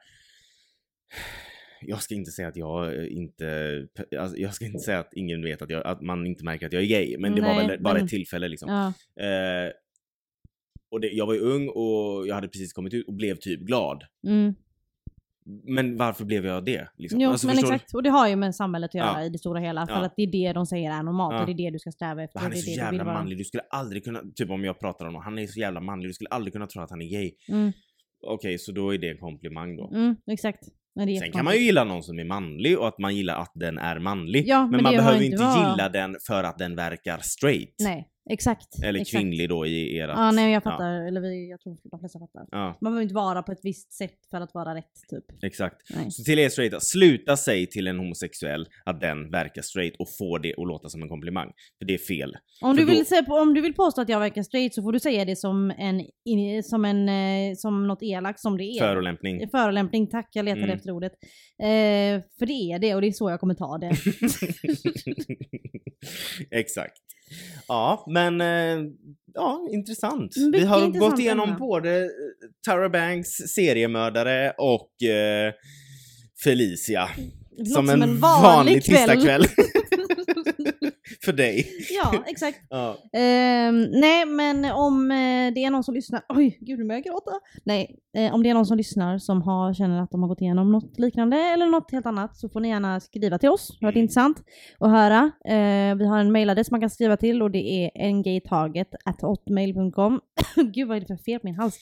S2: Jag ska inte säga att jag eh, inte, alltså, jag ska inte säga att ingen vet att, jag, att man inte märker att jag är gay, men det var
S1: Nej,
S2: väl bara
S1: men-
S2: ett tillfälle liksom.
S1: Ja.
S2: Eh, och det, jag var ju ung och jag hade precis kommit ut och blev typ glad.
S1: Mm.
S2: Men varför blev jag det? Liksom?
S1: Jo,
S2: Alltså,
S1: men
S2: förstår du?
S1: exakt. Och det har ju med samhället att göra
S2: Ja.
S1: i det stora hela. För
S2: Ja.
S1: att det är det de säger är normalt
S2: Ja.
S1: och det är det du ska sträva efter.
S2: Han är
S1: det
S2: så jävla manlig, du skulle aldrig kunna, typ om jag pratar om honom, han är så jävla manlig, du skulle aldrig kunna tro att han är gay.
S1: Mm.
S2: Okej, så då är det en komplimang då.
S1: Mm, exakt. Men det är
S2: Sen kan man ju gilla någon som är manlig och att man gillar att den är manlig.
S1: Ja,
S2: men,
S1: men
S2: man behöver
S1: inte
S2: inte
S1: vara-
S2: gilla den för att den verkar straight.
S1: Nej, exakt.
S2: Eller
S1: exakt.
S2: kvinnlig då i ert...
S1: Ja, nej jag fattar. Eller vi, jag tror de flesta fattar.
S2: Ja,
S1: Man behöver inte vara på ett visst sätt för att vara rätt typ.
S2: exakt.
S1: Nej.
S2: Så till er straighta, sluta säga till en homosexuell att den verkar straight och få det att låta som en komplimang. För det är fel.
S1: Om
S2: För
S1: du, vill
S2: då-
S1: säga, om du vill påstå att jag verkar straight så får du säga det som en, som en, eh, som något elakt som det är.
S2: Förolämpning.
S1: Förolämpning, tack jag letade
S2: Mm.
S1: efter ordet. Eh, för det är det och det är så jag kommer ta det.
S2: Exakt. Ja, men eh, ja, intressant. Vi
S1: Mycket
S2: har
S1: intressant
S2: gått igenom
S1: ämne.
S2: både eh, Tara Banks seriemördare och eh, Felicia.
S1: Det
S2: Som
S1: låter
S2: en, vanlig tisdagkväll. För dig.
S1: ja, exakt.
S2: Ja.
S1: Ehm, nej, men om eh, det är någon som lyssnar, oj gud nu börjar jag gråta. Nej, eh, om det är någon som lyssnar som har, känner att de har gått igenom något liknande eller något helt annat så får ni gärna skriva till oss. Det har varit
S2: Mm.
S1: intressant att höra. Eh, vi har en mailadress man kan skriva till och det är ngtaget hotmail.com. gud vad är det för fel på min hals?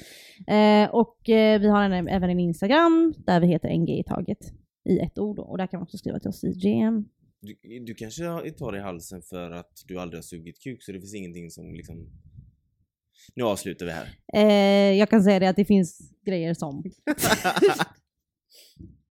S1: Eh, och vi har en, även en Instagram där vi heter ngtaget i ett ord och där kan man också skriva till oss i GM.
S2: Du, du kanske har- tar i halsen för att du aldrig har sugit kuk så det finns ingenting som liksom... Nu avslutar vi här.
S1: Eh, jag kan säga det att det finns grejer som